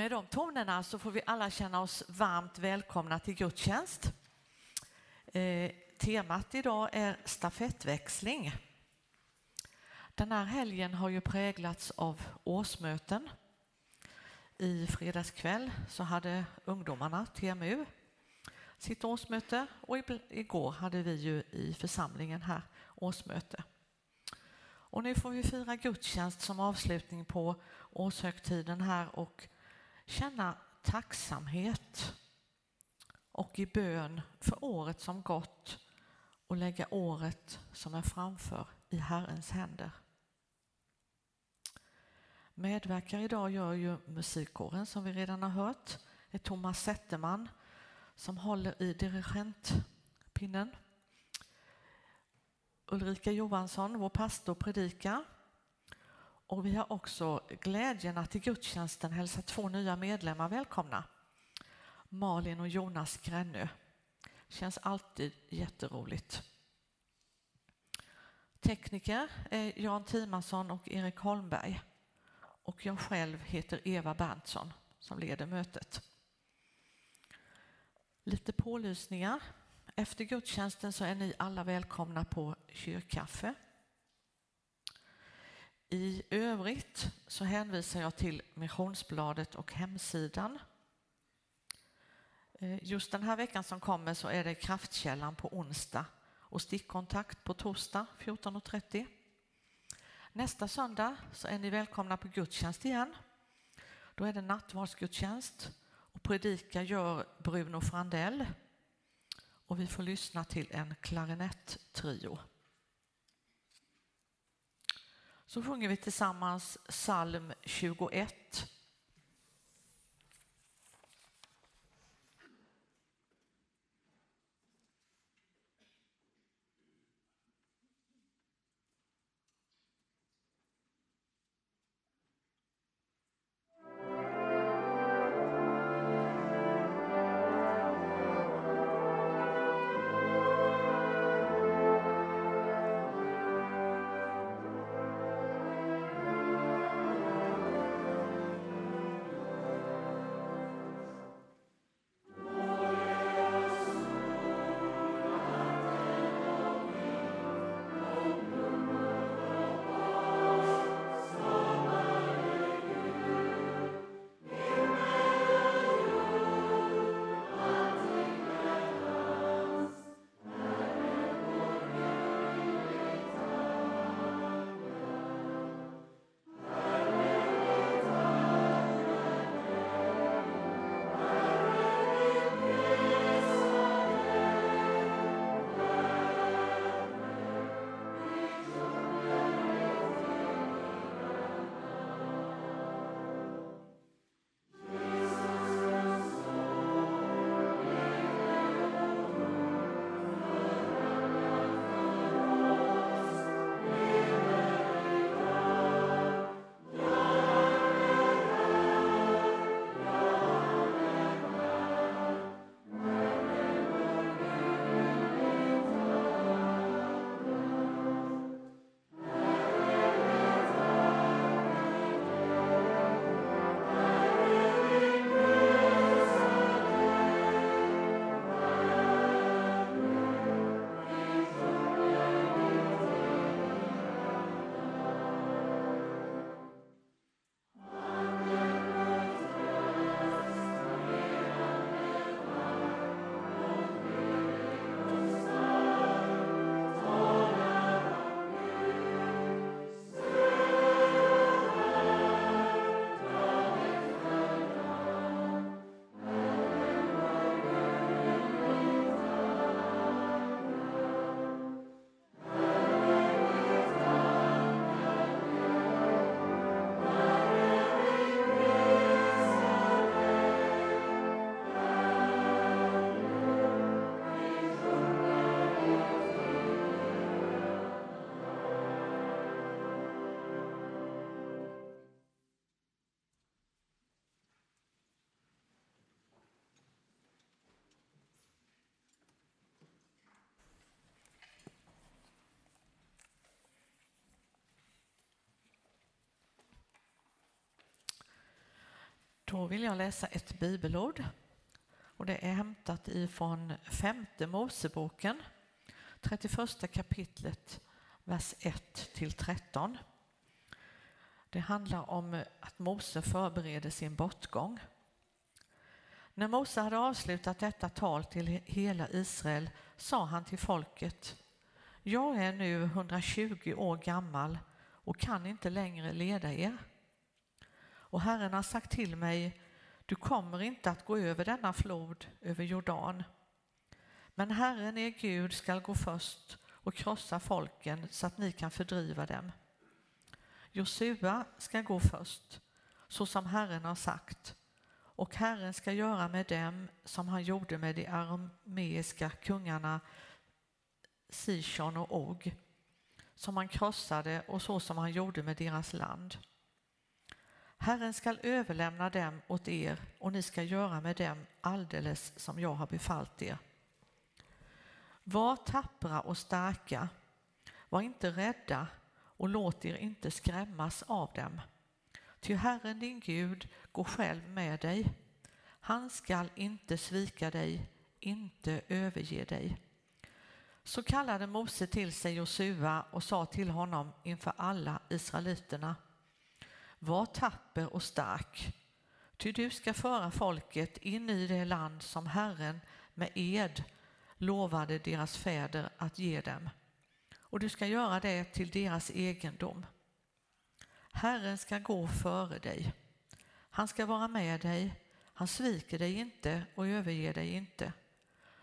Med de tonerna så får vi alla känna oss varmt välkomna till gudstjänst. Eh, temat idag är stafettväxling. Den här helgen har ju präglats av årsmöten. I fredags kväll så hade ungdomarna TMU sitt årsmöte och igår hade vi ju i församlingen här årsmöte. Och nu får vi fira gudstjänst som avslutning på årshögtiden här och känna tacksamhet och i bön för året som gått och lägga året som är framför i Herrens händer. Medverkar idag gör ju musikkåren som vi redan har hört. Det är Thomas Zetterman som håller i dirigentpinnen. Ulrika Johansson, vår pastor, predikar och vi har också glädjen att i gudstjänsten hälsa två nya medlemmar välkomna. Malin och Jonas Grännö. Känns alltid jätteroligt. Tekniker är Jan Timansson och Erik Holmberg. Och jag själv heter Eva Berntsson som leder mötet. Lite pålysningar. Efter gudstjänsten så är ni alla välkomna på kyrkkaffe i övrigt så hänvisar jag till Missionsbladet och hemsidan. Eh, just den här veckan som kommer så är det Kraftkällan på onsdag och stickkontakt på torsdag 14.30. Nästa söndag så är ni välkomna på gudstjänst igen. Då är det nattvardsgudstjänst och predika gör Bruno Frandell och vi får lyssna till en klarinettrio. Så sjunger vi tillsammans psalm 21. Då vill jag läsa ett bibelord och det är hämtat ifrån femte Moseboken, 31 kapitlet, vers 1 till 13. Det handlar om att Mose förbereder sin bortgång. När Mose hade avslutat detta tal till hela Israel sa han till folket Jag är nu 120 år gammal och kan inte längre leda er. Och Herren har sagt till mig Du kommer inte att gå över denna flod, över Jordan. Men Herren er Gud skall gå först och krossa folken så att ni kan fördriva dem. Josua ska gå först, så som Herren har sagt, och Herren ska göra med dem som han gjorde med de arameiska kungarna Sishon och Og, som han krossade och så som han gjorde med deras land. Herren skall överlämna dem åt er och ni ska göra med dem alldeles som jag har befallt er. Var tappra och starka, var inte rädda och låt er inte skrämmas av dem. Ty Herren din Gud går själv med dig. Han skall inte svika dig, inte överge dig. Så kallade Mose till sig Josua och sa till honom inför alla israeliterna. Var tapper och stark, ty du ska föra folket in i det land som Herren med ed lovade deras fäder att ge dem och du ska göra det till deras egendom. Herren ska gå före dig. Han ska vara med dig. Han sviker dig inte och överger dig inte.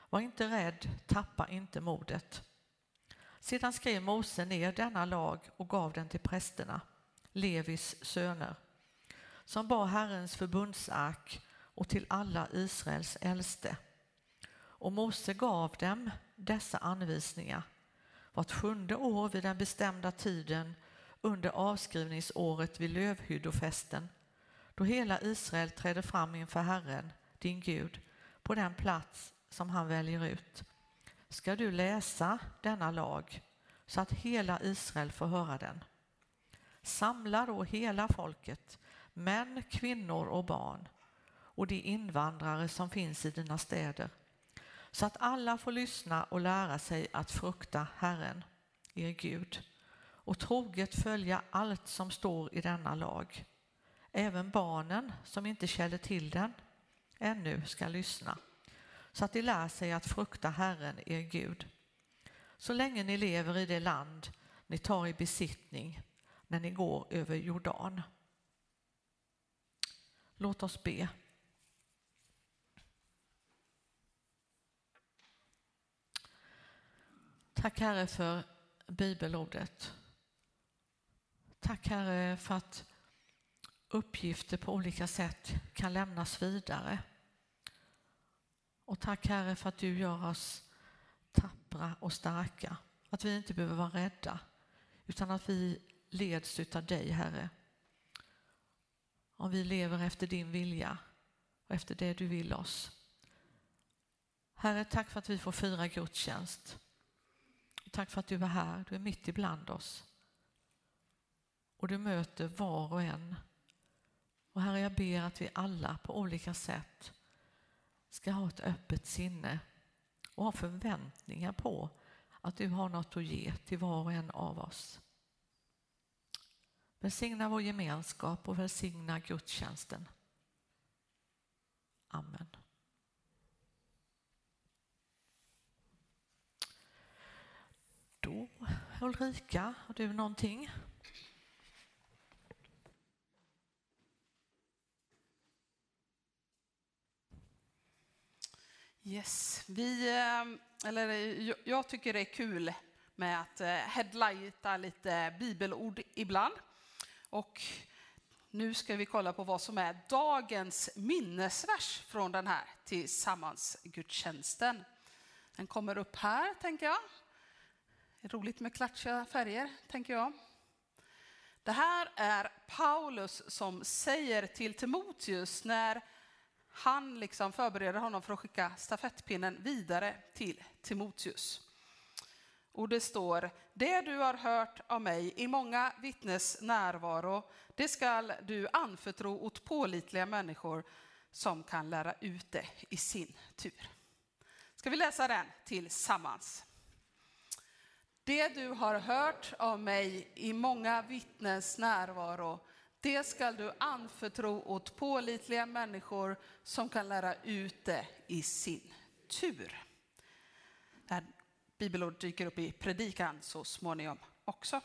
Var inte rädd, tappa inte modet. Sedan skrev Mose ner denna lag och gav den till prästerna, Levis söner, som bar Herrens förbundsark och till alla Israels äldste. Och Mose gav dem dessa anvisningar vart sjunde år vid den bestämda tiden under avskrivningsåret vid lövhyddofesten då hela Israel träder fram inför Herren, din Gud, på den plats som han väljer ut. Ska du läsa denna lag så att hela Israel får höra den. Samla då hela folket, män, kvinnor och barn och de invandrare som finns i dina städer så att alla får lyssna och lära sig att frukta Herren, er Gud, och troget följa allt som står i denna lag. Även barnen som inte känner till den ännu ska lyssna, så att de lär sig att frukta Herren, er Gud, så länge ni lever i det land ni tar i besittning när ni går över Jordan. Låt oss be. Tack Herre för bibelordet. Tack Herre för att uppgifter på olika sätt kan lämnas vidare. Och tack Herre för att du gör oss tappra och starka. Att vi inte behöver vara rädda utan att vi leds av dig Herre. Om vi lever efter din vilja och efter det du vill oss. Herre, tack för att vi får fira gudstjänst. Tack för att du är här, du är mitt ibland oss. Och du möter var och en. Och Herre, jag ber att vi alla på olika sätt ska ha ett öppet sinne och ha förväntningar på att du har något att ge till var och en av oss. Välsigna vår gemenskap och välsigna gudstjänsten. Amen. Då, Ulrika, har du någonting? Yes, vi, eh, eller eh, jag tycker det är kul med att eh, headlighta lite bibelord ibland. Och nu ska vi kolla på vad som är dagens minnesvers från den här tillsammansgudstjänsten. Den kommer upp här, tänker jag. Roligt med klatschiga färger, tänker jag. Det här är Paulus som säger till Timoteus när han liksom förbereder honom för att skicka stafettpinnen vidare till Timoteus. Och det står, det du har hört av mig i många vittnes närvaro, det skall du anförtro åt pålitliga människor som kan lära ut det i sin tur. Ska vi läsa den tillsammans? Det du har hört av mig i många vittnens närvaro, det skall du anförtro åt pålitliga människor som kan lära ut det i sin tur. Bibelord dyker upp i predikan så småningom också.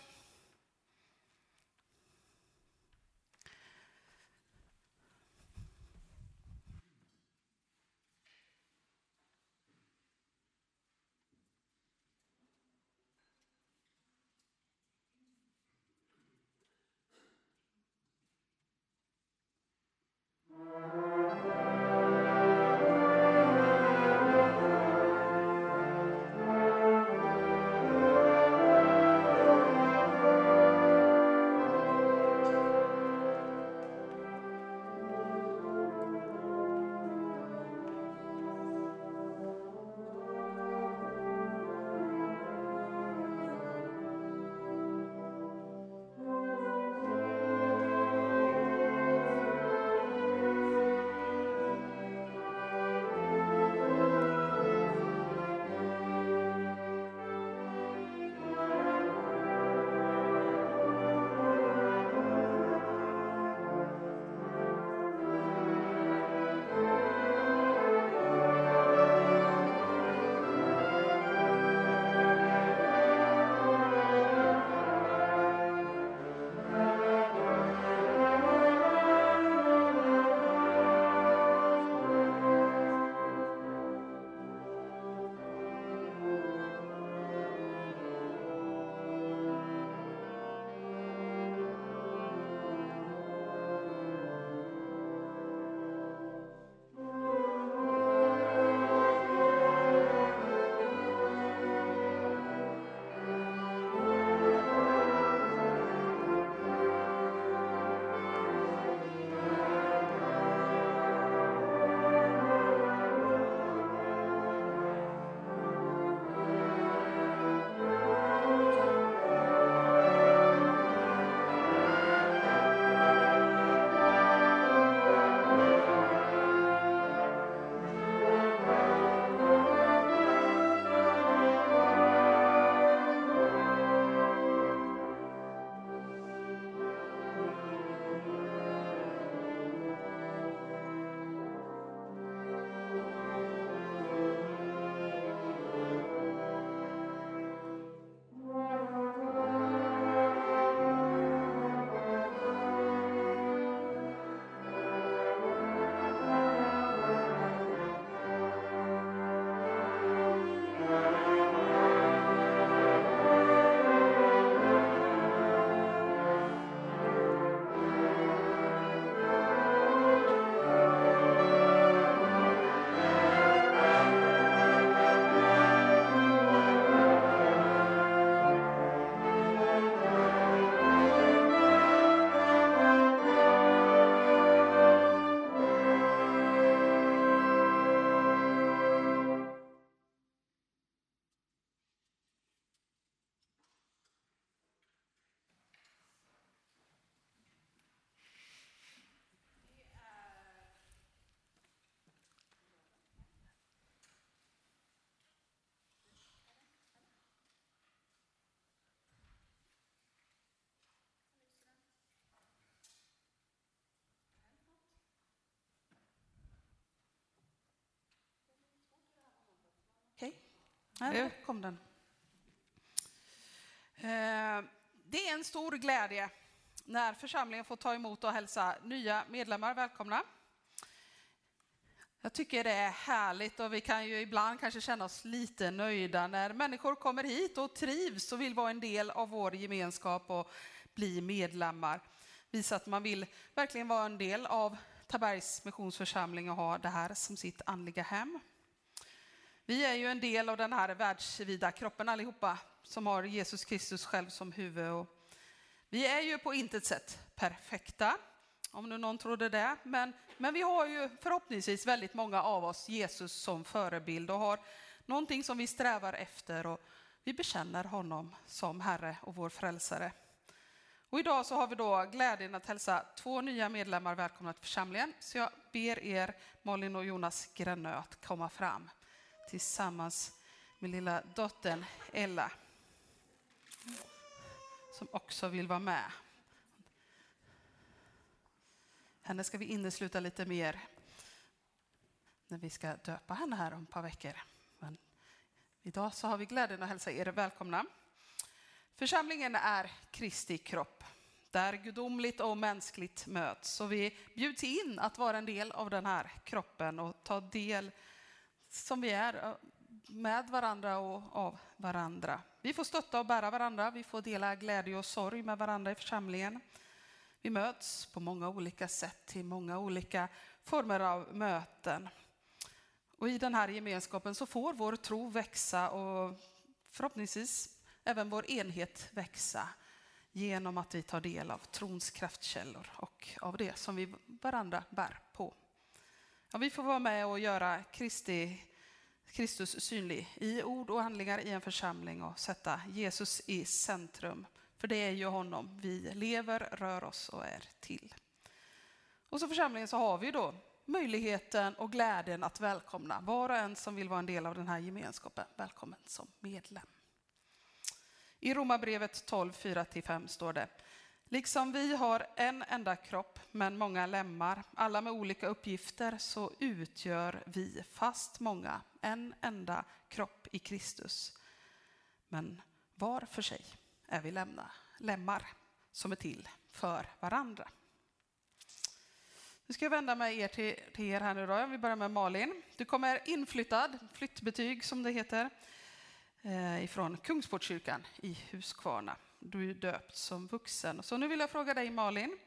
Här kom den. Eh, det är en stor glädje när församlingen får ta emot och hälsa nya medlemmar välkomna. Jag tycker det är härligt och vi kan ju ibland kanske känna oss lite nöjda när människor kommer hit och trivs och vill vara en del av vår gemenskap och bli medlemmar. Visa att man vill verkligen vara en del av Tabergs missionsförsamling och ha det här som sitt andliga hem. Vi är ju en del av den här världsvida kroppen allihopa som har Jesus Kristus själv som huvud. Och vi är ju på intet sätt perfekta, om nu någon trodde det. Men, men vi har ju förhoppningsvis väldigt många av oss Jesus som förebild och har någonting som vi strävar efter och vi bekänner honom som Herre och vår frälsare. Och idag så har vi då glädjen att hälsa två nya medlemmar välkomna till församlingen. Så jag ber er, Malin och Jonas Grännö, att komma fram tillsammans med lilla dottern Ella som också vill vara med. Henne ska vi innesluta lite mer när vi ska döpa henne här om ett par veckor. Men idag så har vi glädjen att hälsa er välkomna. Församlingen är Kristi kropp, där gudomligt och mänskligt möts. Så vi bjuds in att vara en del av den här kroppen och ta del som vi är med varandra och av varandra. Vi får stötta och bära varandra, vi får dela glädje och sorg med varandra i församlingen. Vi möts på många olika sätt till många olika former av möten. Och i den här gemenskapen så får vår tro växa och förhoppningsvis även vår enhet växa genom att vi tar del av trons kraftkällor och av det som vi varandra bär på. Ja, vi får vara med och göra Kristi, Kristus synlig i ord och handlingar i en församling och sätta Jesus i centrum. För det är ju honom vi lever, rör oss och är till. Och så församlingen så har vi då möjligheten och glädjen att välkomna var och en som vill vara en del av den här gemenskapen. Välkommen som medlem. I Romarbrevet 12, 4-5 står det Liksom vi har en enda kropp men många lemmar, alla med olika uppgifter, så utgör vi, fast många, en enda kropp i Kristus. Men var för sig är vi lämna, lemmar som är till för varandra. Nu ska jag vända mig er till, till er här nu då. Vi börjar med Malin. Du kommer inflyttad, flyttbetyg som det heter, eh, ifrån Kungsportskyrkan i Huskvarna. Du är döpt som vuxen. Så nu vill jag fråga dig Malin.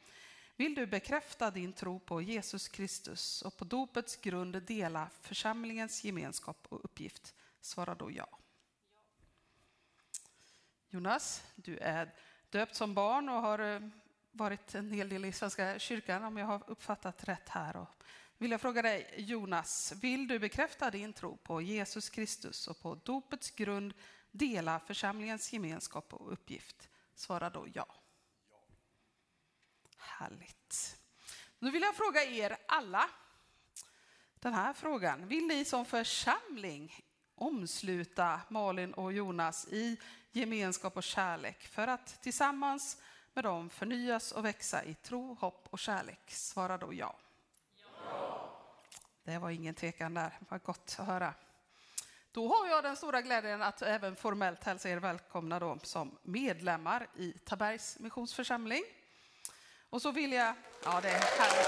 Vill du bekräfta din tro på Jesus Kristus och på dopets grund dela församlingens gemenskap och uppgift? Svara då ja. Jonas, du är döpt som barn och har eh, varit en hel del i Svenska kyrkan om jag har uppfattat rätt här. Och vill jag fråga dig Jonas, vill du bekräfta din tro på Jesus Kristus och på dopets grund dela församlingens gemenskap och uppgift? Svara då ja. ja. Härligt. Nu vill jag fråga er alla den här frågan. Vill ni som församling omsluta Malin och Jonas i gemenskap och kärlek för att tillsammans med dem förnyas och växa i tro, hopp och kärlek? Svara då ja. ja. Det var ingen tvekan där, var gott att höra. Då har jag den stora glädjen att även formellt hälsa er välkomna då som medlemmar i Tabergs missionsförsamling. Och så vill jag, ja det är härligt.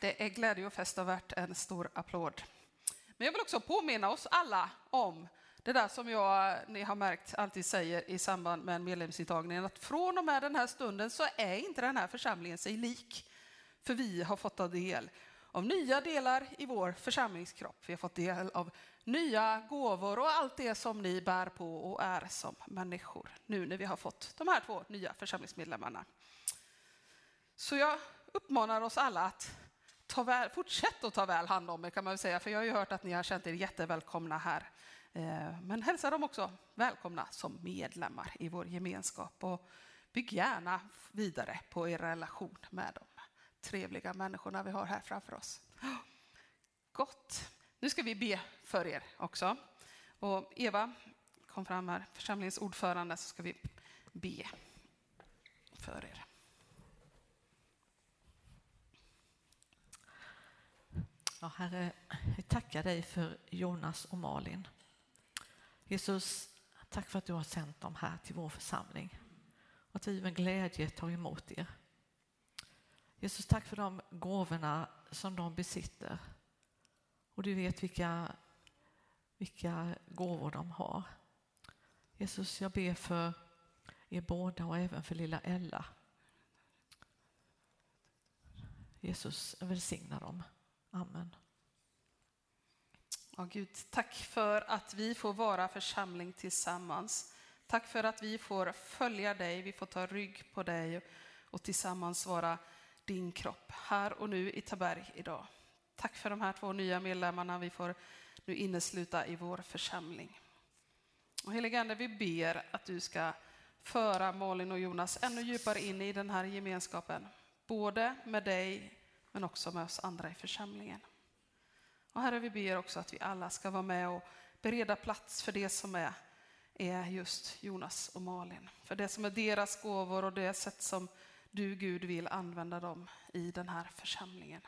Det är glädje och fest och värt en stor applåd. Men jag vill också påminna oss alla om det där som jag, ni har märkt, alltid säger i samband med en medlemsintagning, att från och med den här stunden så är inte den här församlingen sig lik. För vi har fått ta del av nya delar i vår församlingskropp. Vi har fått del av nya gåvor och allt det som ni bär på och är som människor. Nu när vi har fått de här två nya församlingsmedlemmarna. Så jag uppmanar oss alla att ta väl, fortsätt att ta väl hand om er kan man väl säga, för jag har ju hört att ni har känt er jättevälkomna här. Eh, men hälsa dem också välkomna som medlemmar i vår gemenskap och bygg gärna vidare på er relation med dem trevliga människorna vi har här framför oss. Gott. Nu ska vi be för er också. Och Eva kom fram här, församlingens ordförande, så ska vi be för er. Ja, herre, vi tackar dig för Jonas och Malin. Jesus, tack för att du har sänt dem här till vår församling och att vi med glädje tar emot er. Jesus, tack för de gåvorna som de besitter. Och du vet vilka, vilka gåvor de har. Jesus, jag ber för er båda och även för lilla Ella. Jesus, välsigna dem. Amen. Ja, Gud, tack för att vi får vara församling tillsammans. Tack för att vi får följa dig, vi får ta rygg på dig och tillsammans vara din kropp här och nu i Taberg idag. Tack för de här två nya medlemmarna vi får nu innesluta i vår församling. Och helige Ande, vi ber att du ska föra Malin och Jonas ännu djupare in i den här gemenskapen. Både med dig men också med oss andra i församlingen. Och Herre, vi ber också att vi alla ska vara med och bereda plats för det som är, är just Jonas och Malin. För det som är deras gåvor och det sätt som du Gud vill använda dem i den här församlingen.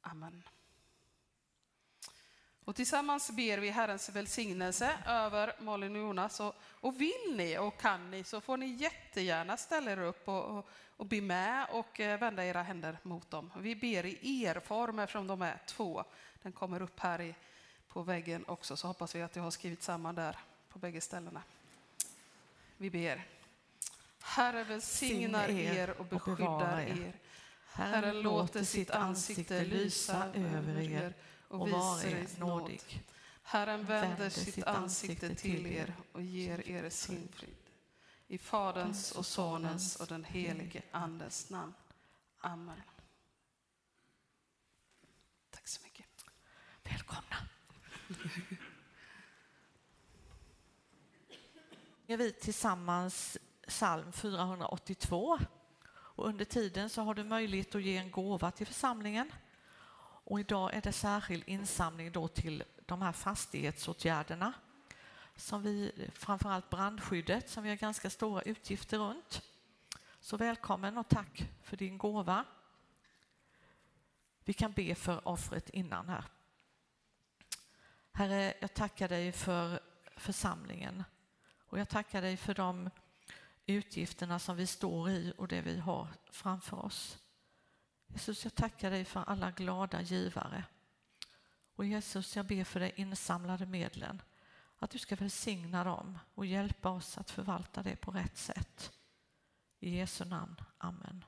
Amen. Och tillsammans ber vi Herrens välsignelse över Malin och Jonas. Och, och vill ni och kan ni så får ni jättegärna ställa er upp och, och, och be med och eh, vända era händer mot dem. Vi ber i er-form eftersom de är två. Den kommer upp här i, på väggen också så hoppas vi att jag har skrivit samman där på bägge ställena. Vi ber. Herre välsignar er och beskyddar er. Herren låter sitt ansikte lysa över er och visar er nådig. Herren vänder sitt ansikte till er och ger er sin frid. I Faderns och Sonens och den helige Andens namn. Amen. Tack så mycket. Välkomna. vi tillsammans psalm 482. Och under tiden så har du möjlighet att ge en gåva till församlingen. Och idag är det särskild insamling då till de här fastighetsåtgärderna som vi, framförallt brandskyddet som vi har ganska stora utgifter runt. Så välkommen och tack för din gåva. Vi kan be för offret innan här. Herre, jag tackar dig för församlingen och jag tackar dig för de utgifterna som vi står i och det vi har framför oss. Jesus, jag tackar dig för alla glada givare. Och Jesus, jag ber för de insamlade medlen, att du ska välsigna dem och hjälpa oss att förvalta det på rätt sätt. I Jesu namn, Amen.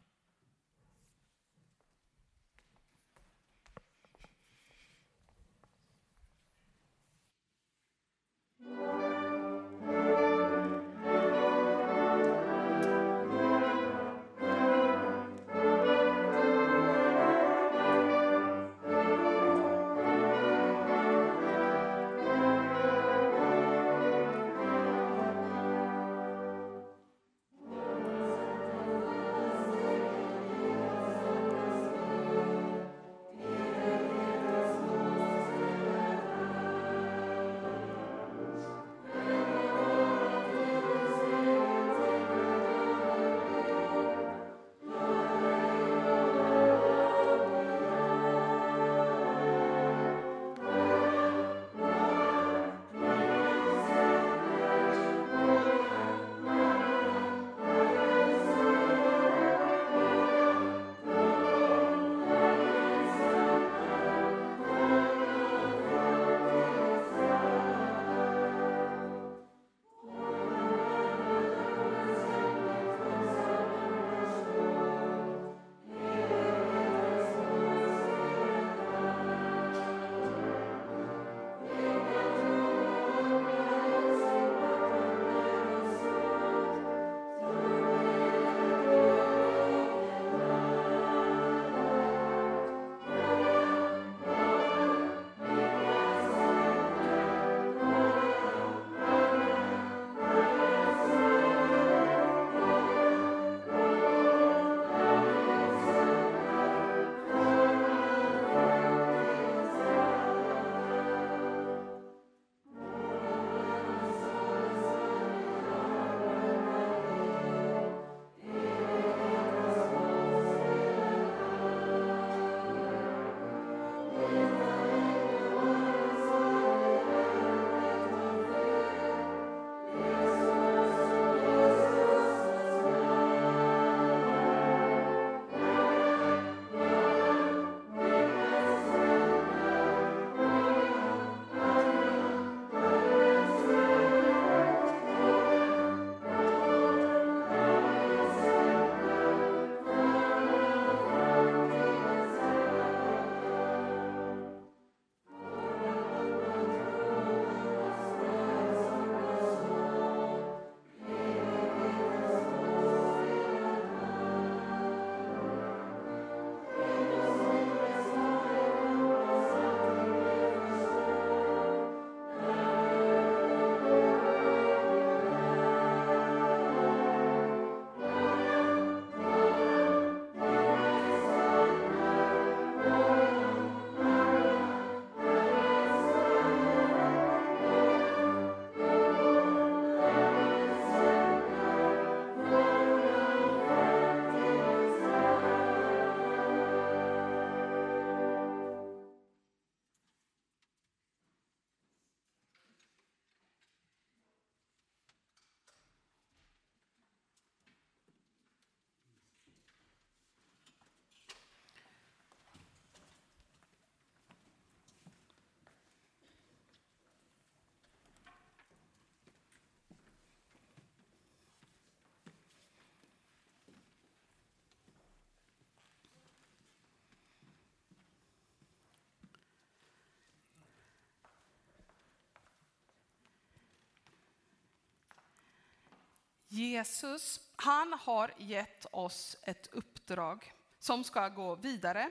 Jesus, han har gett oss ett uppdrag som ska gå vidare.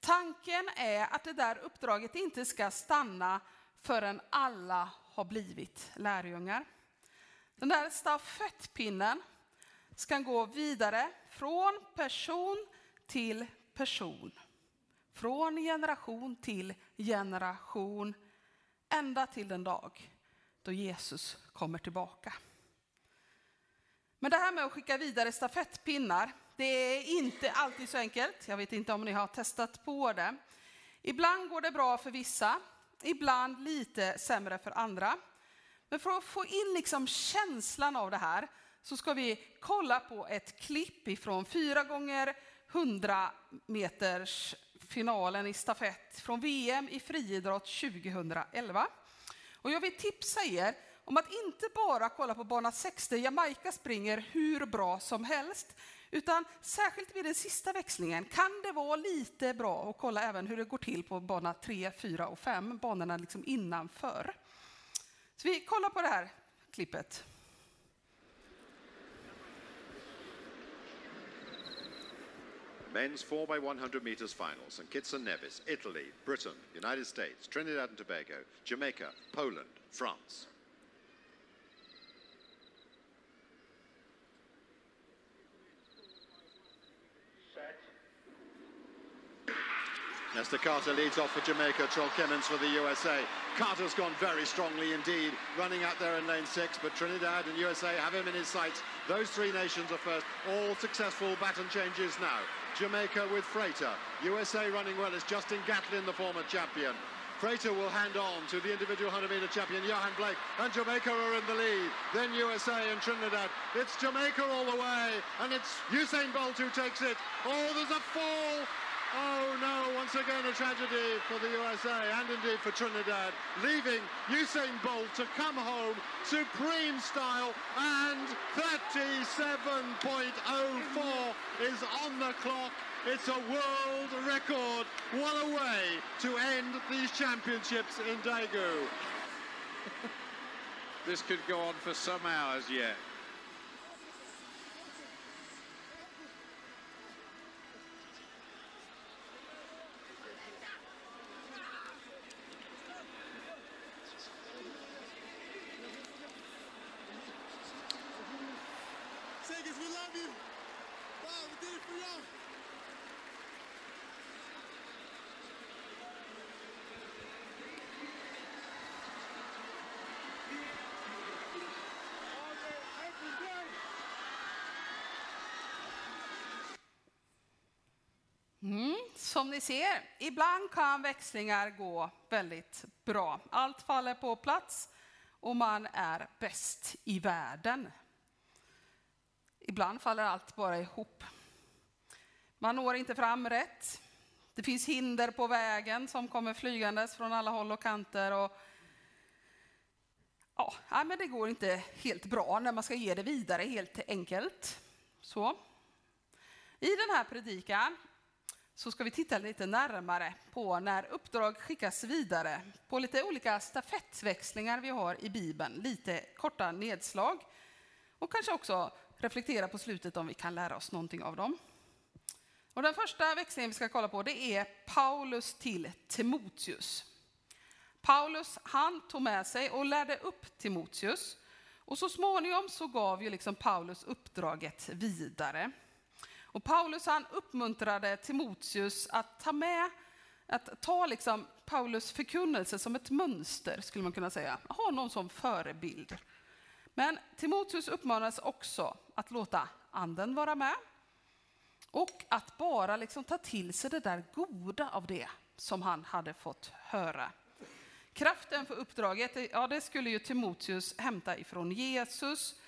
Tanken är att det där uppdraget inte ska stanna förrän alla har blivit lärjungar. Den där stafettpinnen ska gå vidare från person till person. Från generation till generation, ända till den dag då Jesus kommer tillbaka. Men det här med att skicka vidare stafettpinnar, det är inte alltid så enkelt. Jag vet inte om ni har testat på det. Ibland går det bra för vissa, ibland lite sämre för andra. Men för att få in liksom känslan av det här så ska vi kolla på ett klipp ifrån 4 gånger 100 meters finalen i stafett från VM i friidrott 2011. Och jag vill tipsa er om att inte bara kolla på bana 6 där Jamaica springer hur bra som helst, utan särskilt vid den sista växlingen kan det vara lite bra att kolla även hur det går till på bana 3, 4 och 5, banorna liksom innanför. Så vi kollar på det här klippet. Men's 4x100 meters finals and Kitson Nevis, Italy, Britain, United States, Trinidad and Tobago, Jamaica, Poland, France. Nesta Carter leads off for Jamaica, Troll Clemens for the USA. Carter's gone very strongly indeed, running out there in lane six, but Trinidad and USA have him in his sights. Those three nations are first. All successful baton changes now. Jamaica with Freighter. USA running well. It's Justin Gatlin, the former champion. Freighter will hand on to the individual 100 meter champion, Johan Blake, and Jamaica are in the lead. Then USA and Trinidad. It's Jamaica all the way, and it's Usain Bolt who takes it. Oh, there's a fall. Oh no, once again a tragedy for the USA and indeed for Trinidad, leaving Usain Bolt to come home supreme style and 37.04 is on the clock. It's a world record. What a way to end these championships in Daegu. This could go on for some hours yet. Som ni ser, ibland kan växlingar gå väldigt bra. Allt faller på plats och man är bäst i världen. Ibland faller allt bara ihop. Man når inte fram rätt. Det finns hinder på vägen som kommer flygandes från alla håll och kanter. Och ja, men det går inte helt bra när man ska ge det vidare helt enkelt. Så. I den här predikan så ska vi titta lite närmare på när uppdrag skickas vidare, på lite olika stafettväxlingar vi har i Bibeln, lite korta nedslag och kanske också reflektera på slutet om vi kan lära oss någonting av dem. Och den första växlingen vi ska kolla på det är Paulus till Timoteus. Paulus han tog med sig och lärde upp Timoteus och så småningom så gav ju liksom Paulus uppdraget vidare. Och Paulus han uppmuntrade Timoteus att ta med, att ta liksom Paulus förkunnelse som ett mönster skulle man kunna säga, ha någon som förebild. Men Timoteus uppmanas också att låta anden vara med och att bara liksom ta till sig det där goda av det som han hade fått höra. Kraften för uppdraget, ja det skulle ju Timoteus hämta ifrån Jesus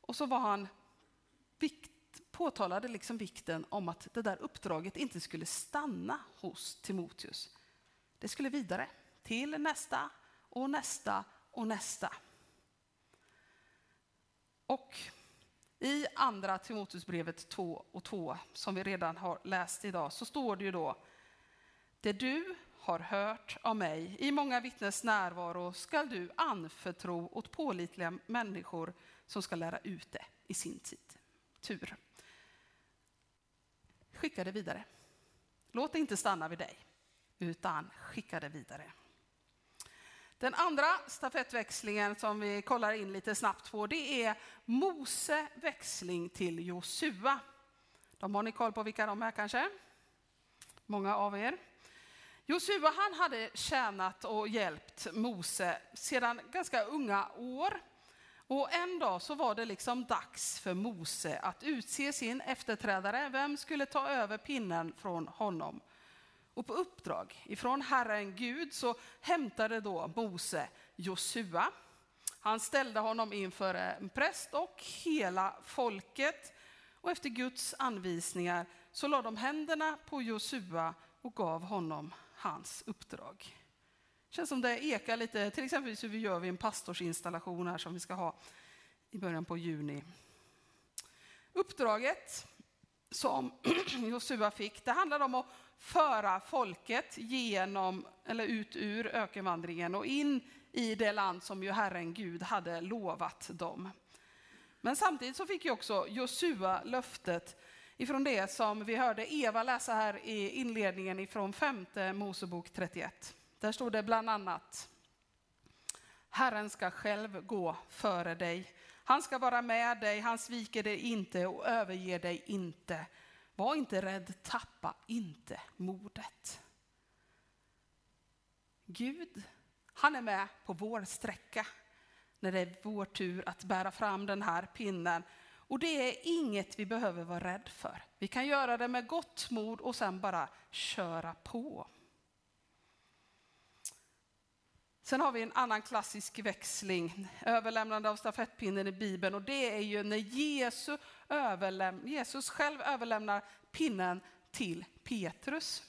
och så var han viktig påtalade liksom vikten om att det där uppdraget inte skulle stanna hos Timoteus. Det skulle vidare till nästa och nästa och nästa. Och i andra Timoteusbrevet 2 och 2, som vi redan har läst idag, så står det ju då Det du har hört av mig i många vittnes närvaro skall du anförtro åt pålitliga människor som ska lära ut det i sin tid. Tur. Skicka det vidare. Låt det inte stanna vid dig, utan skicka det vidare. Den andra stafettväxlingen som vi kollar in lite snabbt på, det är Mose växling till Josua. De har ni koll på vilka de är kanske? Många av er. Josua han hade tjänat och hjälpt Mose sedan ganska unga år. Och en dag så var det liksom dags för Mose att utse sin efterträdare. Vem skulle ta över pinnen från honom? Och på uppdrag ifrån Herren Gud så hämtade då Mose Josua. Han ställde honom inför en präst och hela folket. Och efter Guds anvisningar så lade de händerna på Josua och gav honom hans uppdrag. Känns som det ekar lite, till exempel hur vi gör vid en pastorsinstallation här som vi ska ha i början på juni. Uppdraget som Josua fick, det handlade om att föra folket genom, eller ut ur ökenvandringen och in i det land som ju Herren Gud hade lovat dem. Men samtidigt så fick ju också Josua löftet ifrån det som vi hörde Eva läsa här i inledningen ifrån femte Mosebok 31. Där står det bland annat Herren ska själv gå före dig. Han ska vara med dig, han sviker dig inte och överger dig inte. Var inte rädd, tappa inte modet. Gud, han är med på vår sträcka när det är vår tur att bära fram den här pinnen. Och det är inget vi behöver vara rädd för. Vi kan göra det med gott mod och sen bara köra på. Sen har vi en annan klassisk växling, överlämnande av stafettpinnen i Bibeln. Och det är ju när Jesus, överläm Jesus själv överlämnar pinnen till Petrus.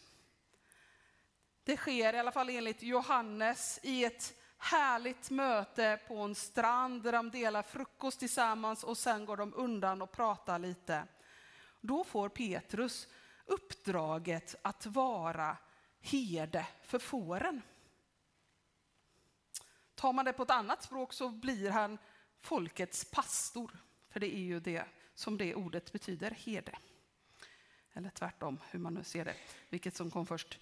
Det sker i alla fall enligt Johannes i ett härligt möte på en strand där de delar frukost tillsammans och sen går de undan och pratar lite. Då får Petrus uppdraget att vara herde för fåren. Tar man det på ett annat språk så blir han folkets pastor. För det är ju det som det ordet betyder, herde. Eller tvärtom, hur man nu ser det, vilket som kom först.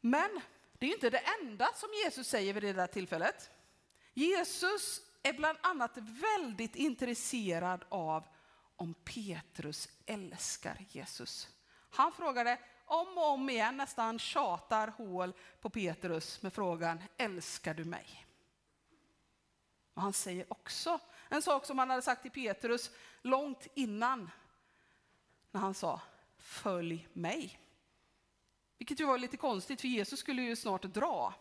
Men det är inte det enda som Jesus säger vid det där tillfället. Jesus är bland annat väldigt intresserad av om Petrus älskar Jesus. Han frågade om och om igen, nästan tjatar hål på Petrus med frågan, älskar du mig? Och han säger också en sak som han hade sagt till Petrus långt innan, när han sa, följ mig. Vilket ju var lite konstigt, för Jesus skulle ju snart dra.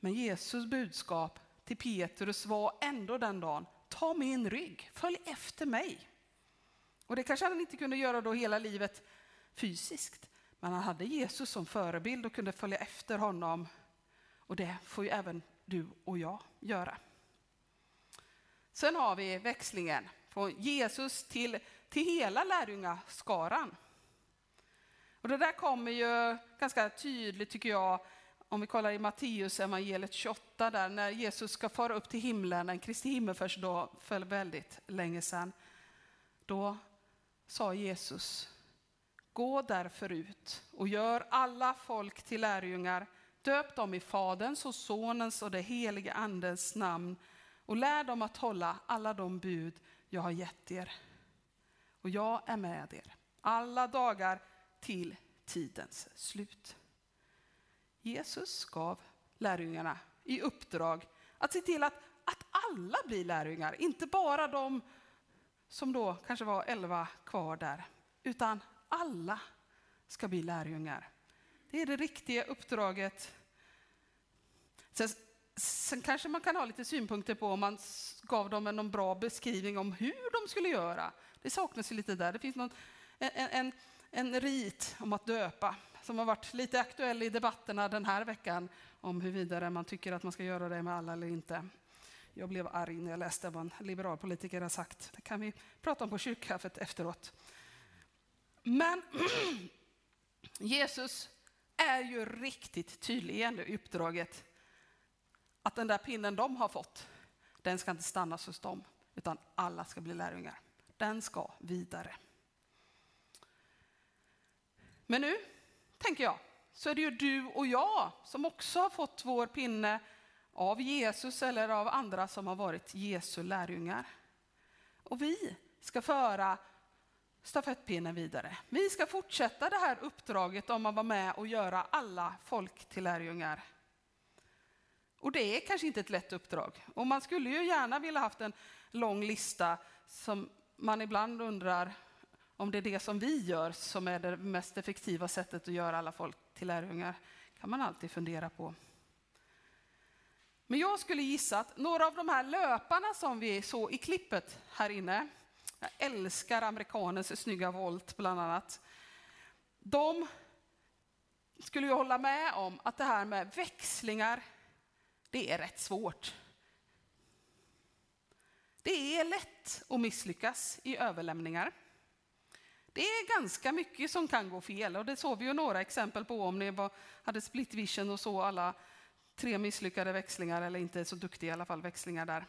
Men Jesus budskap till Petrus var ändå den dagen, ta min rygg, följ efter mig. Och det kanske han inte kunde göra då hela livet fysiskt, men han hade Jesus som förebild och kunde följa efter honom. Och det får ju även du och jag göra. Sen har vi växlingen från Jesus till, till hela lärjungaskaran. Och det där kommer ju ganska tydligt tycker jag om vi kollar i Matteus evangeliet 28 där när Jesus ska fara upp till himlen, en Kristi himmelsfärdsdag för väldigt länge sedan. Då sa Jesus, gå därför ut och gör alla folk till lärjungar. Döp dem i Faderns och Sonens och det helige Andens namn och lär dem att hålla alla de bud jag har gett er. Och jag är med er alla dagar till tidens slut. Jesus gav lärjungarna i uppdrag att se till att, att alla blir lärjungar, inte bara de som då kanske var elva kvar där, utan alla ska bli lärjungar. Det är det riktiga uppdraget. Sen, sen, kanske man kan ha lite synpunkter på om man gav dem en bra beskrivning om hur de skulle göra. Det saknas ju lite där. Det finns någon, en, en, en rit om att döpa som har varit lite aktuell i debatterna den här veckan om huruvida man tycker att man ska göra det med alla eller inte. Jag blev arg när jag läste vad en liberal politiker har sagt. Det kan vi prata om på kyrkkaffet efteråt. Men Jesus är ju riktigt tydlig i uppdraget att den där pinnen de har fått, Den ska inte stanna hos dem, utan alla ska bli lärjungar. Den ska vidare. Men nu, tänker jag, så är det ju du och jag som också har fått vår pinne av Jesus eller av andra som har varit Jesu lärjungar. Och vi ska föra stafettpinnen vidare. Vi ska fortsätta det här uppdraget om att vara med och göra alla folk till lärjungar. Och det är kanske inte ett lätt uppdrag. Och man skulle ju gärna vilja haft en lång lista som man ibland undrar om det är det som vi gör som är det mest effektiva sättet att göra alla folk till lärjungar. kan man alltid fundera på. Men jag skulle gissa att några av de här löparna som vi såg i klippet här inne, jag älskar amerikanens snygga volt bland annat, de skulle ju hålla med om att det här med växlingar, det är rätt svårt. Det är lätt att misslyckas i överlämningar. Det är ganska mycket som kan gå fel och det såg vi ju några exempel på om ni var, hade split vision och så alla tre misslyckade växlingar, eller inte så duktiga i alla fall, växlingar där.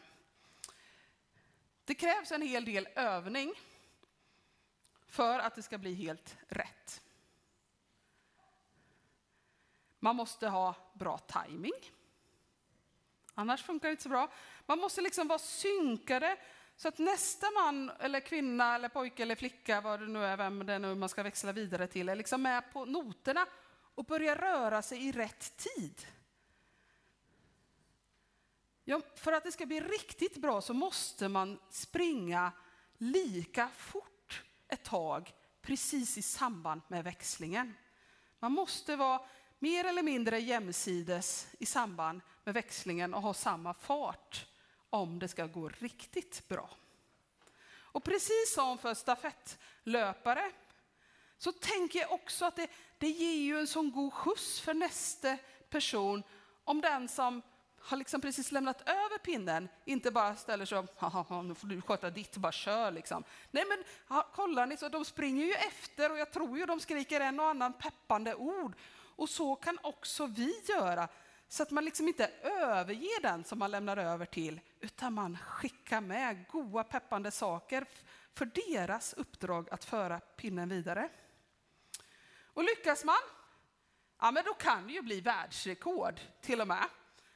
Det krävs en hel del övning för att det ska bli helt rätt. Man måste ha bra timing. Annars funkar det inte så bra. Man måste liksom vara synkade så att nästa man eller kvinna eller pojke eller flicka, vad det nu är, vem det är nu man ska växla vidare till, är liksom med på noterna och börjar röra sig i rätt tid. Ja, för att det ska bli riktigt bra så måste man springa lika fort ett tag precis i samband med växlingen. Man måste vara mer eller mindre jämsides i samband med växlingen och ha samma fart om det ska gå riktigt bra. Och precis som för stafettlöpare så tänker jag också att det, det ger ju en sån god skjuts för nästa person om den som har liksom precis lämnat över pinnen inte bara ställer sig upp, nu får du sköta ditt, bara kör liksom. Nej men kolla ni, så de springer ju efter och jag tror ju de skriker en och annan peppande ord. Och så kan också vi göra, så att man liksom inte överger den som man lämnar över till, utan man skickar med goda peppande saker för deras uppdrag att föra pinnen vidare. Och lyckas man, ja men då kan det ju bli världsrekord till och med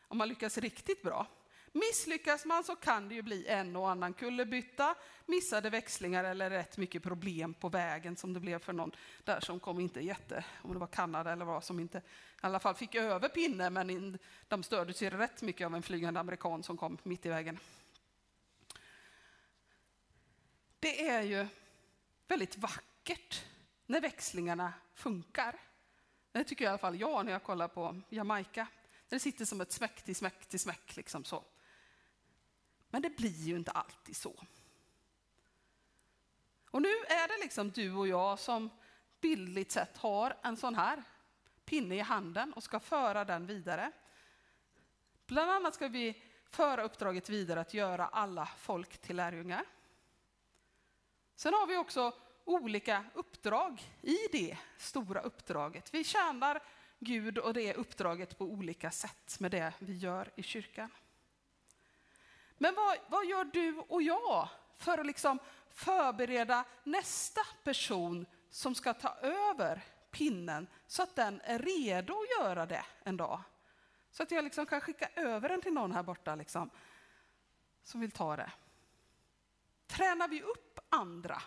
om man lyckas riktigt bra. Misslyckas man så kan det ju bli en och annan kullerbytta, missade växlingar eller rätt mycket problem på vägen som det blev för någon där som kom inte jätte, om det var Kanada eller vad, som inte i alla fall fick över pinne men in, de stördes ju rätt mycket av en flygande amerikan som kom mitt i vägen. Det är ju väldigt vackert när växlingarna funkar. Det tycker i alla fall jag när jag kollar på Jamaica. Det sitter som ett smäck till smäck till smäck. Liksom så. Men det blir ju inte alltid så. Och nu är det liksom du och jag som bildligt sett har en sån här pinne i handen och ska föra den vidare. Bland annat ska vi föra uppdraget vidare att göra alla folk till lärjungar. Sen har vi också olika uppdrag i det stora uppdraget. Vi tjänar Gud och det uppdraget på olika sätt med det vi gör i kyrkan. Men vad, vad gör du och jag för att liksom förbereda nästa person som ska ta över pinnen så att den är redo att göra det en dag? Så att jag liksom kan skicka över den till någon här borta liksom, som vill ta det. Tränar vi upp andra?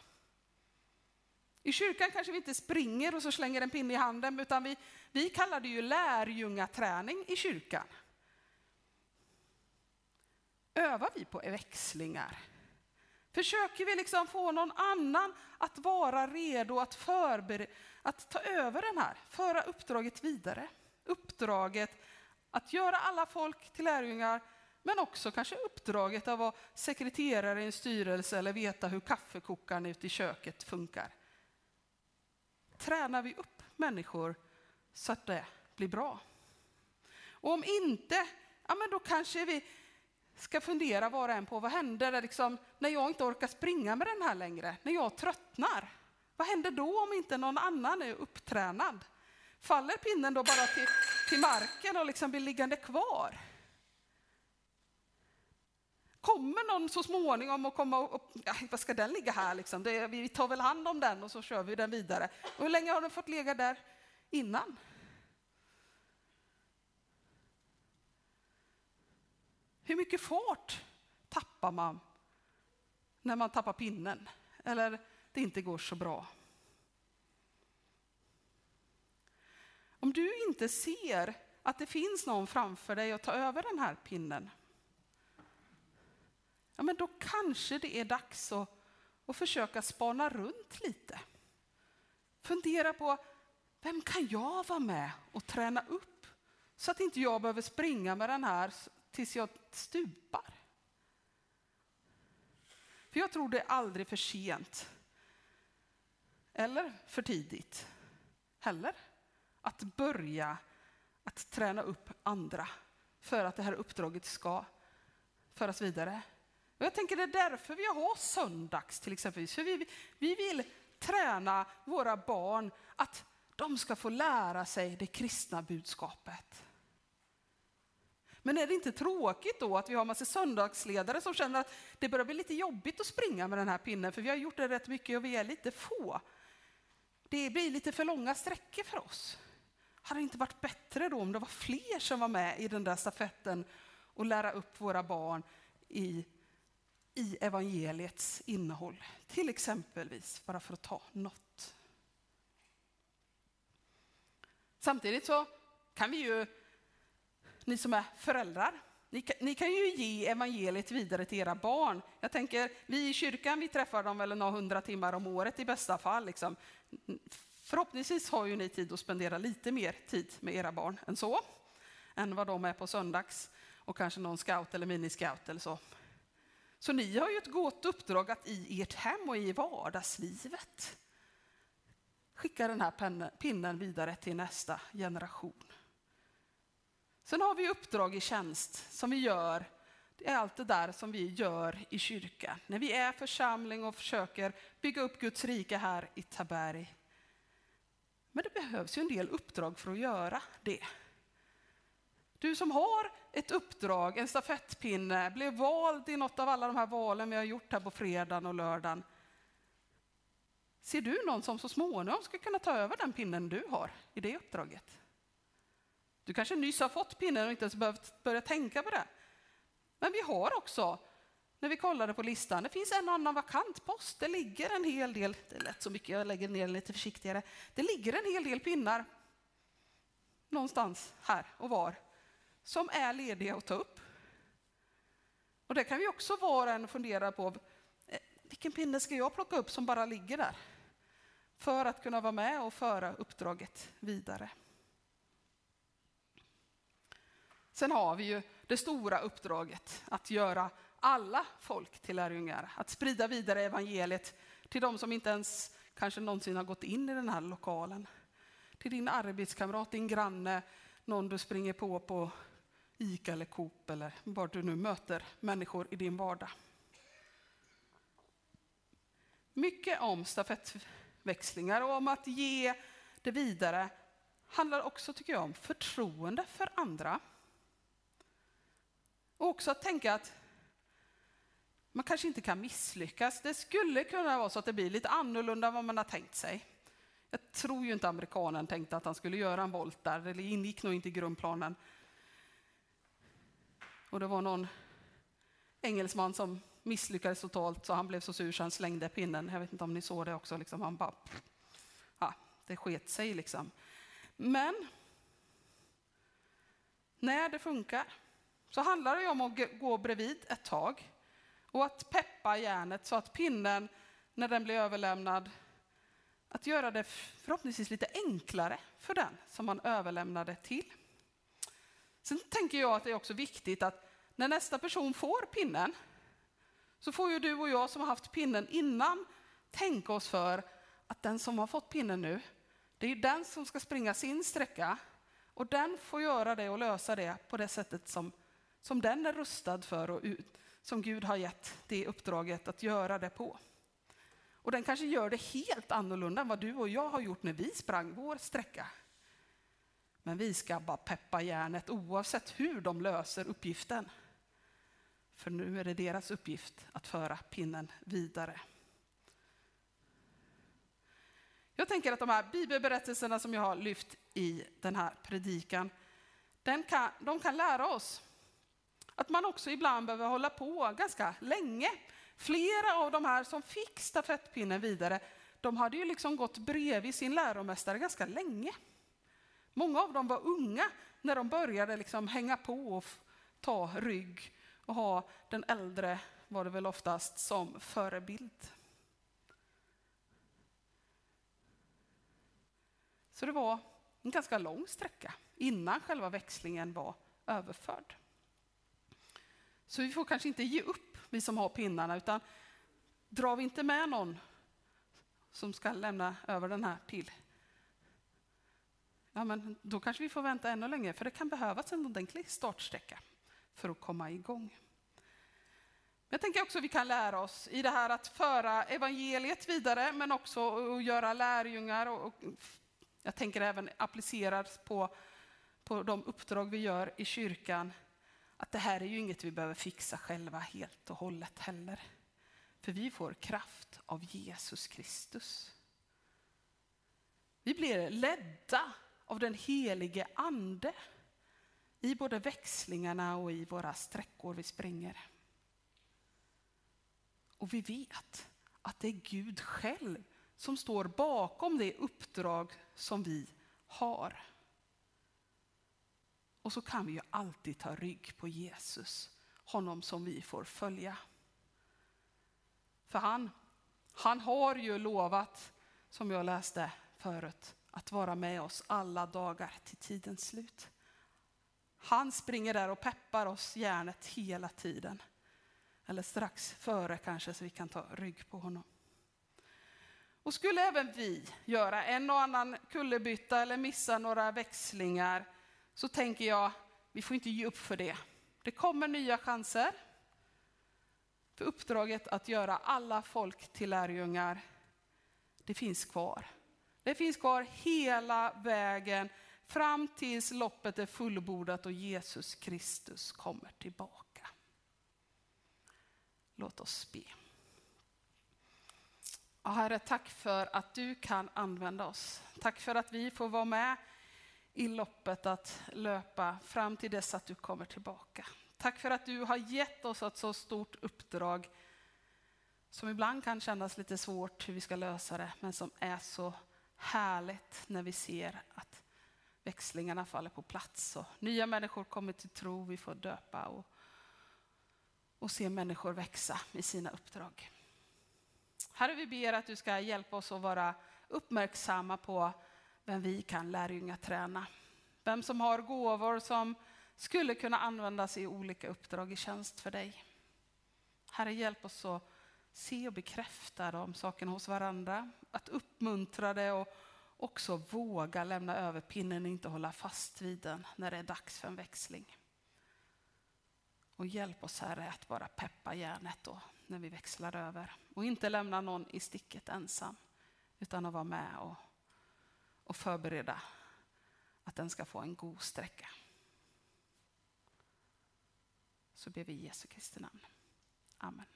I kyrkan kanske vi inte springer och så slänger en pinne i handen, utan vi, vi kallar det ju lärjungaträning i kyrkan. Övar vi på växlingar? Försöker vi liksom få någon annan att vara redo att, att ta över den här, föra uppdraget vidare? Uppdraget att göra alla folk till lärjungar, men också kanske uppdraget att vara sekreterare i en styrelse eller veta hur kaffekokaren ute i köket funkar tränar vi upp människor så att det blir bra? Och om inte, ja men då kanske vi ska fundera var och en på vad händer liksom, när jag inte orkar springa med den här längre, när jag tröttnar? Vad händer då om inte någon annan är upptränad? Faller pinnen då bara till, till marken och liksom blir liggande kvar? kommer någon så småningom att komma och, ja, vad ska den ligga här liksom? Det, vi tar väl hand om den och så kör vi den vidare. Och hur länge har den fått ligga där innan? Hur mycket fart tappar man när man tappar pinnen eller det inte går så bra? Om du inte ser att det finns någon framför dig att ta över den här pinnen, ja men då kanske det är dags att, att försöka spana runt lite. Fundera på, vem kan jag vara med och träna upp så att inte jag behöver springa med den här tills jag stupar? För jag tror det är aldrig för sent. Eller för tidigt heller. Att börja att träna upp andra för att det här uppdraget ska föras vidare. Och jag tänker det är därför vi har söndags till exempel. För vi, vi vill träna våra barn att de ska få lära sig det kristna budskapet. Men är det inte tråkigt då att vi har massa söndagsledare som känner att det börjar bli lite jobbigt att springa med den här pinnen för vi har gjort det rätt mycket och vi är lite få. Det blir lite för långa sträckor för oss. Hade det inte varit bättre då om det var fler som var med i den där stafetten och lära upp våra barn i, i evangeliets innehåll? Till exempelvis, bara för att ta något. Samtidigt så kan vi ju, ni som är föräldrar, ni kan, ni kan ju ge evangeliet vidare till era barn. Jag tänker, vi i kyrkan vi träffar dem väl några hundra timmar om året i bästa fall. Liksom. Förhoppningsvis har ju ni tid att spendera lite mer tid med era barn än så, än vad de är på söndags och kanske någon scout eller miniscout eller så. Så ni har ju ett gott uppdrag att i ert hem och i vardagslivet skicka den här pinnen vidare till nästa generation. Sen har vi uppdrag i tjänst som vi gör. Det är allt det där som vi gör i kyrkan. När vi är församling och försöker bygga upp Guds rike här i Taberg. Men det behövs ju en del uppdrag för att göra det. Du som har ett uppdrag, en stafettpinne, blev vald i något av alla de här valen vi har gjort här på fredagen och lördagen. Ser du någon som så småningom ska kunna ta över den pinnen du har i det uppdraget? Du kanske nyss har fått pinnen och inte ens behövt börja tänka på det. Men vi har också när vi kollade på listan. Det finns en annan vakant post. Det ligger en hel del, det lät så mycket, jag lägger ner lite försiktigare. Det ligger en hel del pinnar någonstans här och var som är lediga att ta upp. Och det kan vi också var och en fundera på. Eh, vilken pinne ska jag plocka upp som bara ligger där? För att kunna vara med och föra uppdraget vidare. Sen har vi ju det stora uppdraget att göra alla folk till lärjungar. Att sprida vidare evangeliet till de som inte ens kanske någonsin har gått in i den här lokalen. Till din arbetskamrat, din granne, någon du springer på på ICA eller Coop eller var du nu möter människor i din vardag. Mycket om stafettväxlingar och om att ge det vidare handlar också, tycker jag, om förtroende för andra. Och också att tänka att man kanske inte kan misslyckas. Det skulle kunna vara så att det blir lite annorlunda än vad man har tänkt sig. Jag tror ju inte amerikanen tänkte att han skulle göra en volt där, det ingick nog inte i grundplanen. Och det var någon engelsman som misslyckades totalt så han blev så sur så han slängde pinnen. Jag vet inte om ni såg det också, liksom. han bara... Ja, det sket sig liksom. Men när det funkar så handlar det om att gå bredvid ett tag och att peppa järnet så att pinnen, när den blir överlämnad, att göra det förhoppningsvis lite enklare för den som man överlämnade till. Sen tänker jag att det är också viktigt att när nästa person får pinnen så får ju du och jag som har haft pinnen innan tänka oss för att den som har fått pinnen nu, det är ju den som ska springa sin sträcka och den får göra det och lösa det på det sättet som, som den är rustad för och ut, som Gud har gett det uppdraget att göra det på. Och den kanske gör det helt annorlunda än vad du och jag har gjort när vi sprang vår sträcka. Men vi ska bara peppa järnet oavsett hur de löser uppgiften. För nu är det deras uppgift att föra pinnen vidare. Jag tänker att de här bibelberättelserna som jag har lyft i den här predikan, den kan, de kan lära oss att man också ibland behöver hålla på ganska länge. Flera av de här som fick stafettpinnen vidare, de hade ju liksom gått bredvid sin läromästare ganska länge. Många av dem var unga när de började liksom hänga på och ta rygg och ha den äldre, var det väl oftast, som förebild. Så det var en ganska lång sträcka innan själva växlingen var överförd. Så vi får kanske inte ge upp, vi som har pinnarna, utan drar vi inte med någon som ska lämna över den här till, ja men då kanske vi får vänta ännu längre, för det kan behövas en ordentlig startsträcka för att komma igång. Jag tänker också att vi kan lära oss i det här att föra evangeliet vidare, men också att göra lärjungar. Och, jag tänker även appliceras på, på de uppdrag vi gör i kyrkan. Att det här är ju inget vi behöver fixa själva helt och hållet heller. För vi får kraft av Jesus Kristus. Vi blir ledda av den helige ande i både växlingarna och i våra sträckor vi springer. Och vi vet att det är Gud själv som står bakom det uppdrag som vi har. Och så kan vi ju alltid ta rygg på Jesus, honom som vi får följa. För han, han har ju lovat, som jag läste förut, att vara med oss alla dagar till tidens slut. Han springer där och peppar oss hjärnet hela tiden. Eller strax före kanske, så vi kan ta rygg på honom. Och skulle även vi göra en och annan kullerbytta eller missa några växlingar, så tänker jag, vi får inte ge upp för det. Det kommer nya chanser. För uppdraget att göra alla folk till lärjungar, det finns kvar. Det finns kvar hela vägen fram tills loppet är fullbordat och Jesus Kristus kommer tillbaka. Låt oss be. Herre, tack för att du kan använda oss. Tack för att vi får vara med i loppet att löpa fram till dess att du kommer tillbaka. Tack för att du har gett oss ett så stort uppdrag som ibland kan kännas lite svårt hur vi ska lösa det, men som är så härligt när vi ser att växlingarna faller på plats och nya människor kommer till tro, vi får döpa och, och se människor växa i sina uppdrag. Herre, vi ber att du ska hjälpa oss att vara uppmärksamma på vem vi kan lärjungaträna. Vem som har gåvor som skulle kunna användas i olika uppdrag i tjänst för dig. Herre, hjälp oss att se och bekräfta de sakerna hos varandra. Att uppmuntra det och också våga lämna över pinnen och inte hålla fast vid den när det är dags för en växling. Och hjälp oss Herre att bara peppa järnet då när vi växlar över. Och inte lämna någon i sticket ensam, utan att vara med och, och förbereda att den ska få en god sträcka. Så ber vi i Jesu Kristi namn. Amen.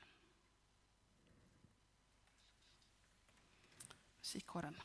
Musikkåren.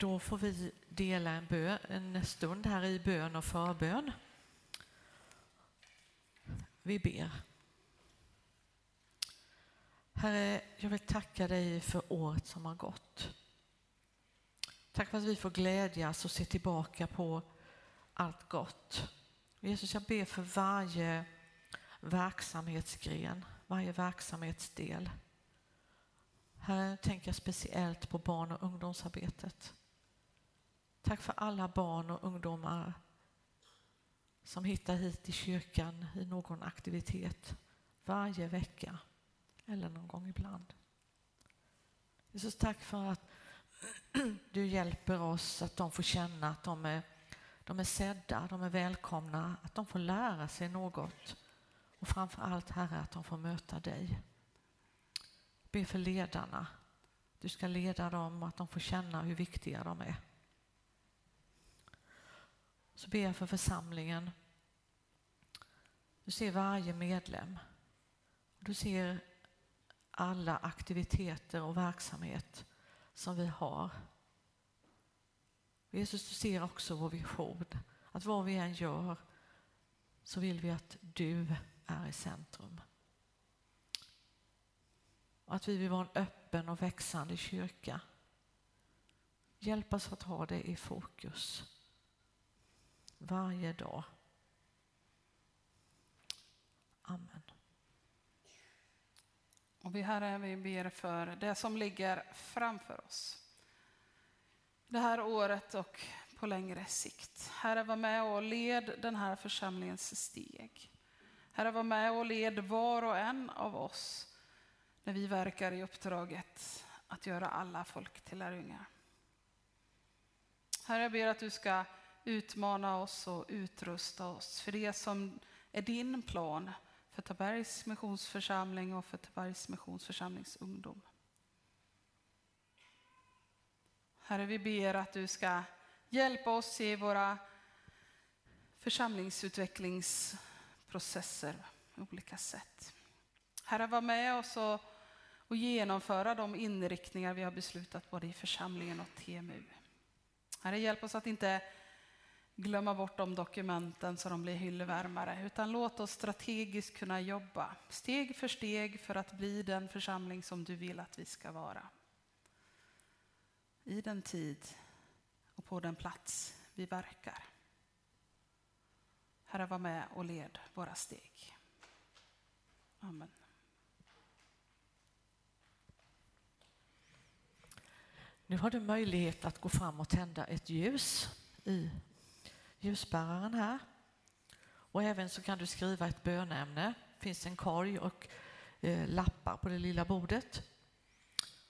Då får vi dela en, bön, en stund här i bön och förbön. Vi ber. Herre, jag vill tacka dig för året som har gått. Tack för att vi får glädjas och se tillbaka på allt gott. Jesus, jag ber för varje verksamhetsgren, varje verksamhetsdel. Här tänker jag speciellt på barn och ungdomsarbetet. Tack för alla barn och ungdomar som hittar hit i kyrkan i någon aktivitet varje vecka eller någon gång ibland. Jesus, tack för att du hjälper oss att de får känna att de är, de är sedda, de är välkomna, att de får lära sig något och framför allt, Herre, att de får möta dig. Be för ledarna. Du ska leda dem och att de får känna hur viktiga de är. Så ber jag för församlingen. Du ser varje medlem. Du ser alla aktiviteter och verksamhet som vi har. Jesus, du ser också vår vision. Att vad vi än gör så vill vi att du är i centrum. Och att vi vill vara en öppen och växande kyrka. Hjälp oss att ha det i fokus varje dag. Amen. Och vi Herre, vi ber för det som ligger framför oss. Det här året och på längre sikt. Herre, var med och led den här församlingens steg. Herre, var med och led var och en av oss när vi verkar i uppdraget att göra alla folk till lärjungar. Herre, jag ber att du ska utmana oss och utrusta oss för det som är din plan för Tabergs missionsförsamling och för Tabergs missionsförsamlings ungdom. Herre, vi ber att du ska hjälpa oss i våra församlingsutvecklingsprocesser på olika sätt. Herre, var med oss och, och genomföra de inriktningar vi har beslutat både i församlingen och TMU. Herre, hjälp oss att inte glömma bort de dokumenten så de blir hyllvärmare, utan låt oss strategiskt kunna jobba steg för steg för att bli den församling som du vill att vi ska vara. I den tid och på den plats vi verkar. Herre, var med och led våra steg. Amen. Nu har du möjlighet att gå fram och tända ett ljus i ljusbäraren här. Och även så kan du skriva ett bönämne. Det finns en korg och eh, lappar på det lilla bordet.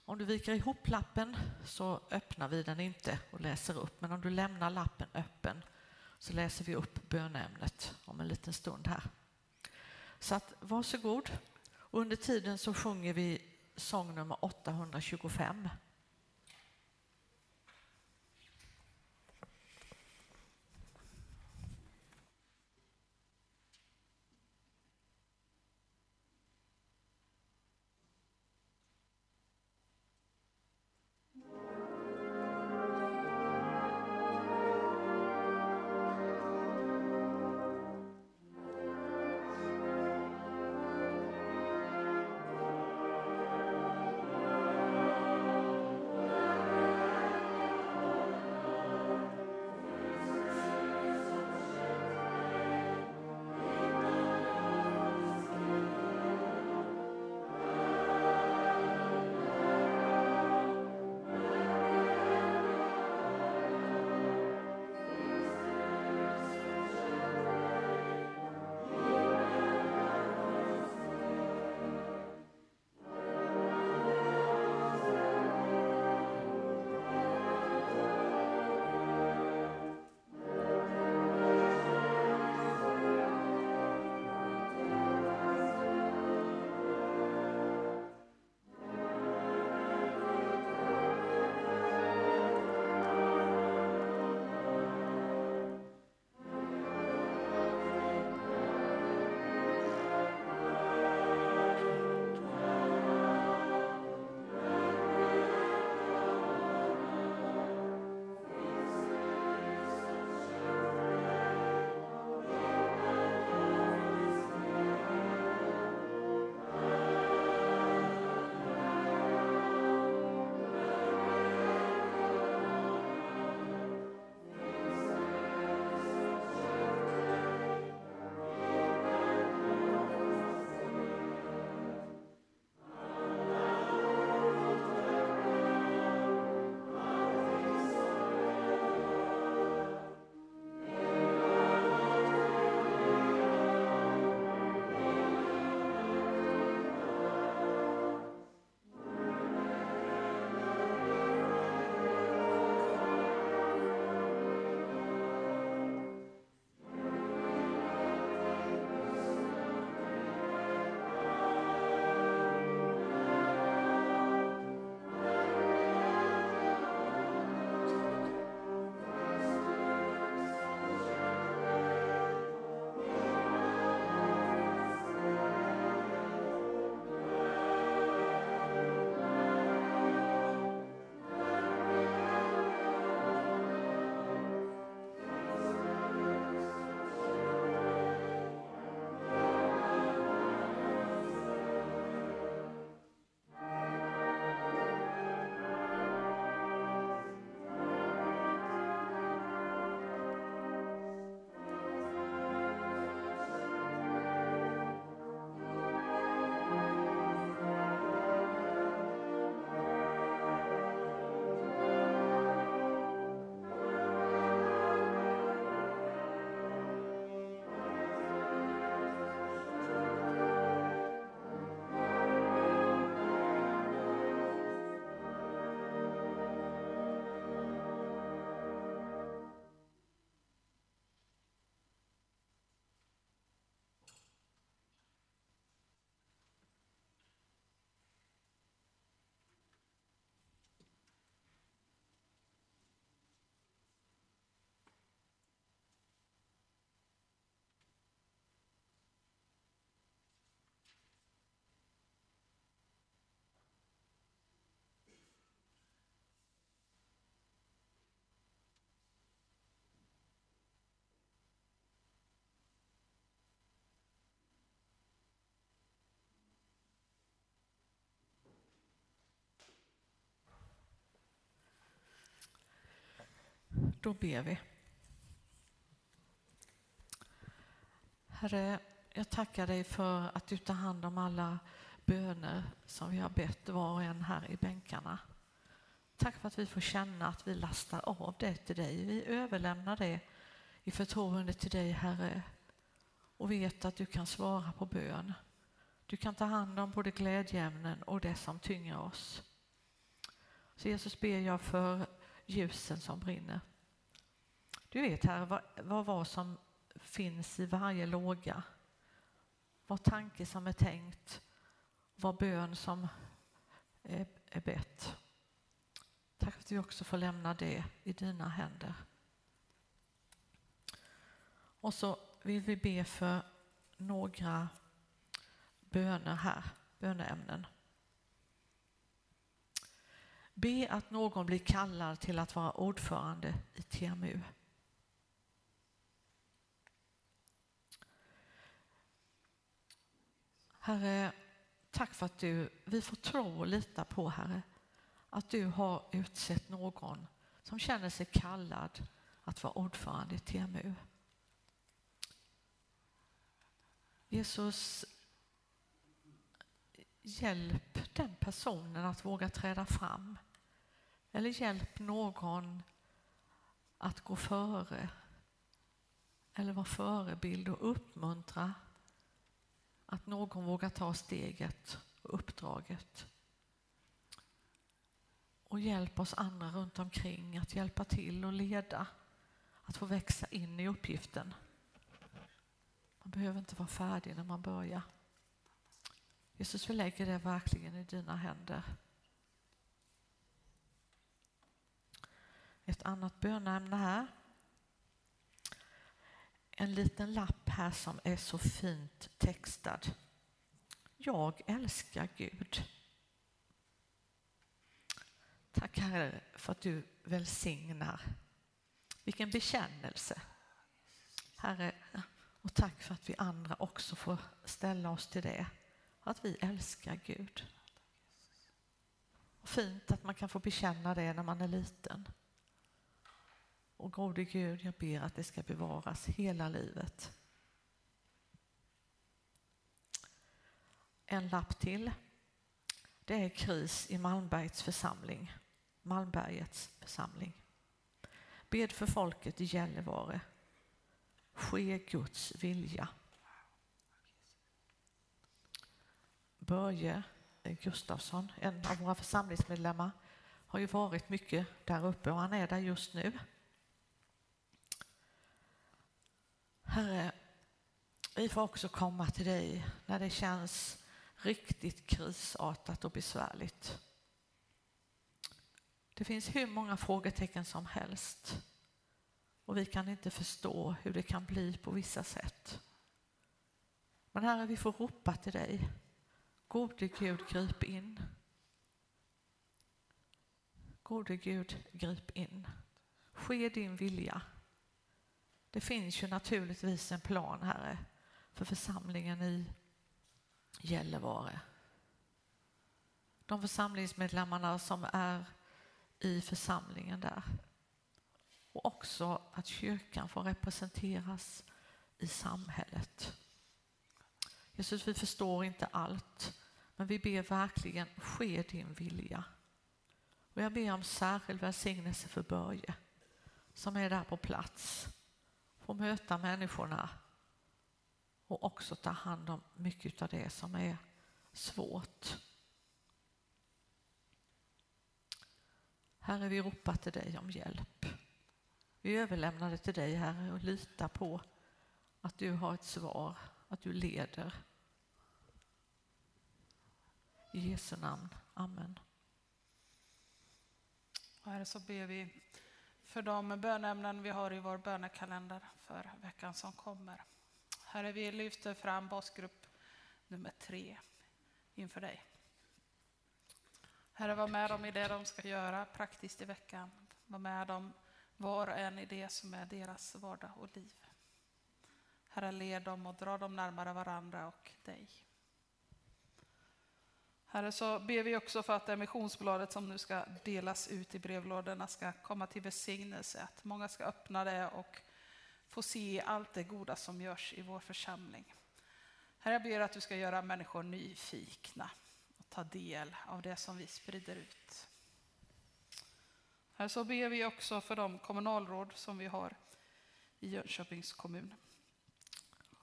Om du viker ihop lappen så öppnar vi den inte och läser upp. Men om du lämnar lappen öppen så läser vi upp bönämnet om en liten stund här. Så att varsågod. Under tiden så sjunger vi sång nummer 825. Då ber vi. Herre, jag tackar dig för att du tar hand om alla böner som vi har bett var och en här i bänkarna. Tack för att vi får känna att vi lastar av det till dig. Vi överlämnar det i förtroende till dig, Herre, och vet att du kan svara på bön. Du kan ta hand om både glädjeämnen och det som tynger oss. Så Jesus ber jag för ljusen som brinner. Du vet, Herre, vad, vad, vad som finns i varje låga. Vad tanke som är tänkt, vad bön som är, är bett. Tack att vi också får lämna det i dina händer. Och så vill vi be för några böner här, böneämnen. Be att någon blir kallad till att vara ordförande i TMU. Herre, tack för att du, vi får tro och lita på Herre, att du har utsett någon som känner sig kallad att vara ordförande i TMU. Jesus, hjälp den personen att våga träda fram. Eller hjälp någon att gå före. Eller vara förebild och uppmuntra att någon vågar ta steget och uppdraget. Och hjälp oss andra runt omkring att hjälpa till och leda, att få växa in i uppgiften. Man behöver inte vara färdig när man börjar. Jesus, vi lägger det verkligen i dina händer. Ett annat bönämne här. En liten lapp här som är så fint textad. Jag älskar Gud. Tack Herre för att du välsignar. Vilken bekännelse. Herre, och tack för att vi andra också får ställa oss till det. Att vi älskar Gud. Och fint att man kan få bekänna det när man är liten. Och gode Gud, jag ber att det ska bevaras hela livet. En lapp till. Det är kris i Malmbergets församling. Malmbergets församling. Bed för folket i Gällivare. Ske Guds vilja. Börje Gustafsson, en av våra församlingsmedlemmar, har ju varit mycket där uppe och han är där just nu. Herre, vi får också komma till dig när det känns riktigt krisartat och besvärligt. Det finns hur många frågetecken som helst och vi kan inte förstå hur det kan bli på vissa sätt. Men Herre, vi får ropa till dig. Gode Gud, grip in. Gode Gud, grip in. Ske din vilja. Det finns ju naturligtvis en plan, Herre, för församlingen i Gällivare. De församlingsmedlemmarna som är i församlingen där. Och också att kyrkan får representeras i samhället. Jesus, vi förstår inte allt, men vi ber verkligen ske din vilja. Och jag ber om särskild välsignelse för Börje som är där på plats få möta människorna och också ta hand om mycket av det som är svårt. Herre, vi ropar till dig om hjälp. Vi överlämnar det till dig, Herre, och litar på att du har ett svar, att du leder. I Jesu namn. Amen. Herre, så ber vi för de bönämnen vi har i vår bönekalender för veckan som kommer. Herre, vi lyfter fram basgrupp nummer tre inför dig. Herre, var med dem i det de ska göra praktiskt i veckan. Var med dem var och en i det som är deras vardag och liv. Herre, led dem och dra dem närmare varandra och dig. Herre, så ber vi också för att det missionsbladet som nu ska delas ut i brevlådorna ska komma till välsignelse, att många ska öppna det och få se allt det goda som görs i vår församling. Herre, jag ber att du ska göra människor nyfikna och ta del av det som vi sprider ut. Herre, så ber vi också för de kommunalråd som vi har i Jönköpings kommun.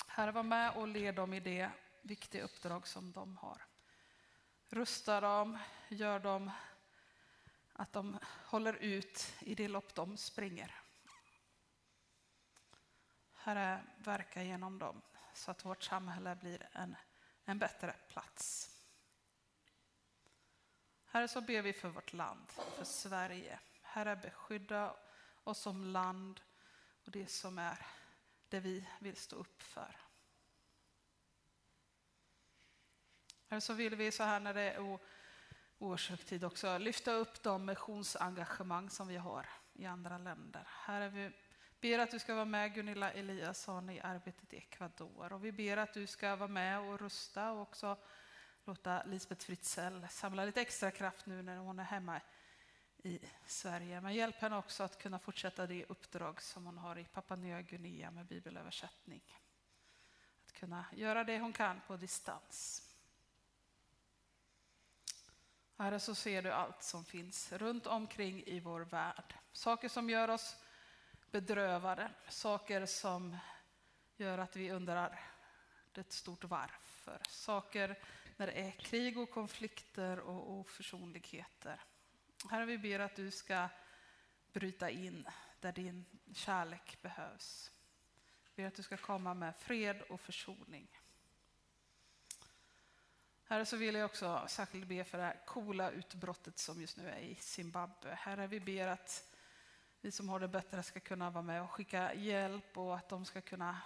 Herre, var med och led dem i det viktiga uppdrag som de har. Rusta dem, gör dem att de håller ut i det lopp de springer. Herre, verka genom dem så att vårt samhälle blir en, en bättre plats. Herre, så ber vi för vårt land, för Sverige. Herre, beskydda oss som land och det som är det vi vill stå upp för. Eller så vill vi så här när det är årshögtid också lyfta upp de missionsengagemang som vi har i andra länder. Här är vi ber att du ska vara med Gunilla Eliasson i arbetet i Ecuador och vi ber att du ska vara med och rusta och också låta Lisbeth Fritzell samla lite extra kraft nu när hon är hemma i Sverige. Men hjälp henne också att kunna fortsätta det uppdrag som hon har i Papua Nya Guinea med bibelöversättning. Att kunna göra det hon kan på distans. Herre, så ser du allt som finns runt omkring i vår värld. Saker som gör oss bedrövade, saker som gör att vi undrar ett stort varför. Saker när det är krig och konflikter och oförsonligheter. Herre, vi ber att du ska bryta in där din kärlek behövs. Vi ber att du ska komma med fred och försoning. Herre, så vill jag också särskilt be för det här coola utbrottet som just nu är i Zimbabwe. Herre, vi ber att vi som har det bättre ska kunna vara med och skicka hjälp och att de ska kunna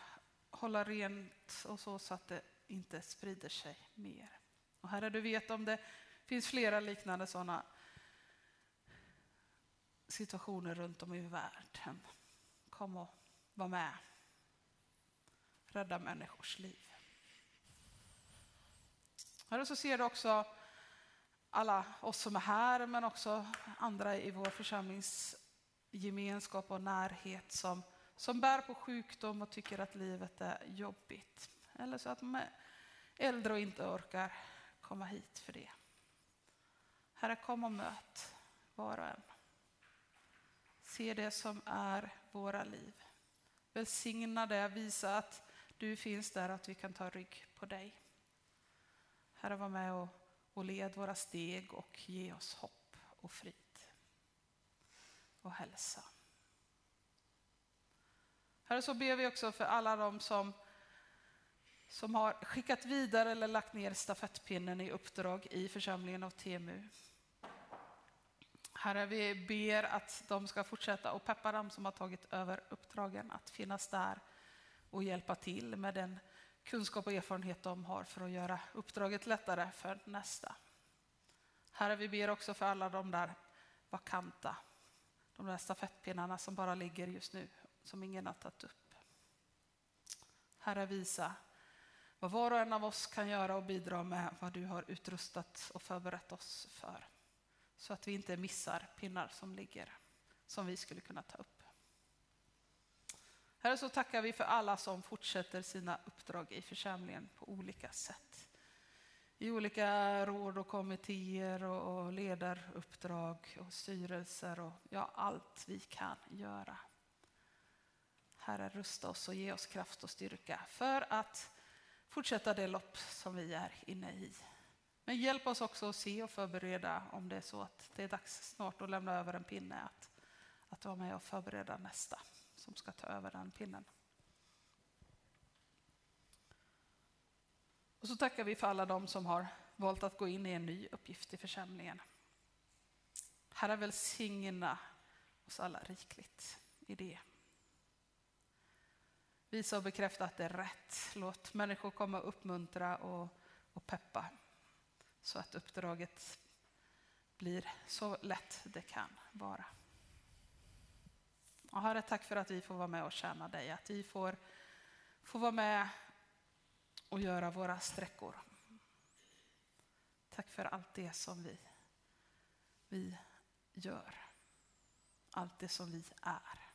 hålla rent och så, så att det inte sprider sig mer. Och Herre, du vet om det finns flera liknande sådana situationer runt om i världen. Kom och var med. Rädda människors liv. Herre, så ser du också alla oss som är här, men också andra i vår församlingsgemenskap och närhet som, som bär på sjukdom och tycker att livet är jobbigt. Eller så att de är äldre och inte orkar komma hit för det. Herre, kom och möt var och en. Se det som är våra liv. Välsigna det, visa att du finns där och att vi kan ta rygg på dig. Herre, var med och, och led våra steg och ge oss hopp och frid och hälsa. Herre, så ber vi också för alla de som, som har skickat vidare eller lagt ner stafettpinnen i uppdrag i församlingen av TMU. Herre, vi ber att de ska fortsätta och peppa dem som har tagit över uppdragen att finnas där och hjälpa till med den kunskap och erfarenhet de har för att göra uppdraget lättare för nästa. Herre, vi ber också för alla de där vakanta, de där stafettpinnarna som bara ligger just nu, som ingen har tagit upp. Herre, visa vad var och en av oss kan göra och bidra med vad du har utrustat och förberett oss för. Så att vi inte missar pinnar som ligger, som vi skulle kunna ta upp. Herre, så tackar vi för alla som fortsätter sina uppdrag i församlingen på olika sätt. I olika råd och kommittéer och ledaruppdrag och styrelser och ja, allt vi kan göra. Herre, rusta oss och ge oss kraft och styrka för att fortsätta det lopp som vi är inne i. Men hjälp oss också att se och förbereda om det är så att det är dags snart att lämna över en pinne, att, att vara med och förbereda nästa som ska ta över den pinnen. Och så tackar vi för alla de som har valt att gå in i en ny uppgift i församlingen. Herre välsigna oss alla rikligt i det. Visa och bekräfta att det är rätt. Låt människor komma och uppmuntra och, och peppa så att uppdraget blir så lätt det kan vara. Och Herre, tack för att vi får vara med och tjäna dig, att vi får, får vara med och göra våra sträckor. Tack för allt det som vi, vi gör. Allt det som vi är.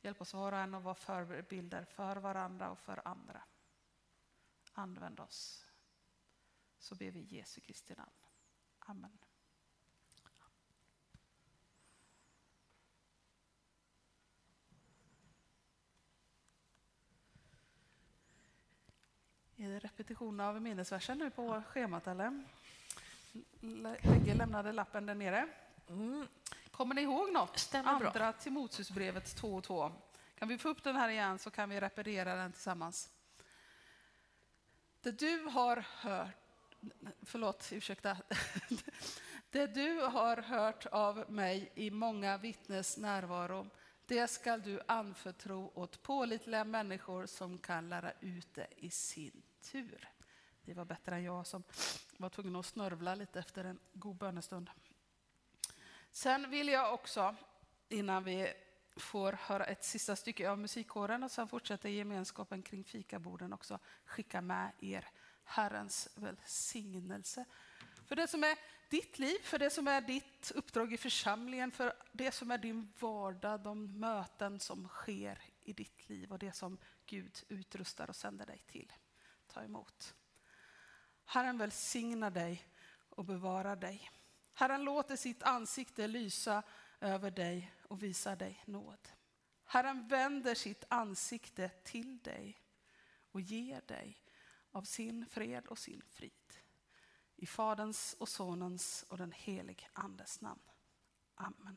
Hjälp oss var och en att vara förebilder för varandra och för andra. Använd oss. Så ber vi i Jesu Kristi namn. Amen. Är det repetition av minnesversen nu på schemat eller? Lägger lämnade lappen där nere. Mm. Kommer ni ihåg något? Stämmer bra. Andra Timoteusbrevet 2 och 2. Kan vi få upp den här igen så kan vi reparera den tillsammans. Det du har hört, förlåt, ursäkta. Det du har hört av mig i många vittnes närvaro, det skall du anförtro åt pålitliga människor som kan lära ut det i sin tur. Ni var bättre än jag som var tvungen att snörvla lite efter en god bönestund. Sen vill jag också, innan vi får höra ett sista stycke av musikkåren och sen fortsätta gemenskapen kring fikaborden också, skicka med er Herrens välsignelse. För det som är ditt liv, för det som är ditt uppdrag i församlingen, för det som är din vardag, de möten som sker i ditt liv och det som Gud utrustar och sänder dig till. Ta emot. Herren välsignar dig och bevarar dig. Herren låter sitt ansikte lysa över dig och visar dig nåd. Herren vänder sitt ansikte till dig och ger dig av sin fred och sin frid. I Faderns och Sonens och den helige Andes namn. Amen.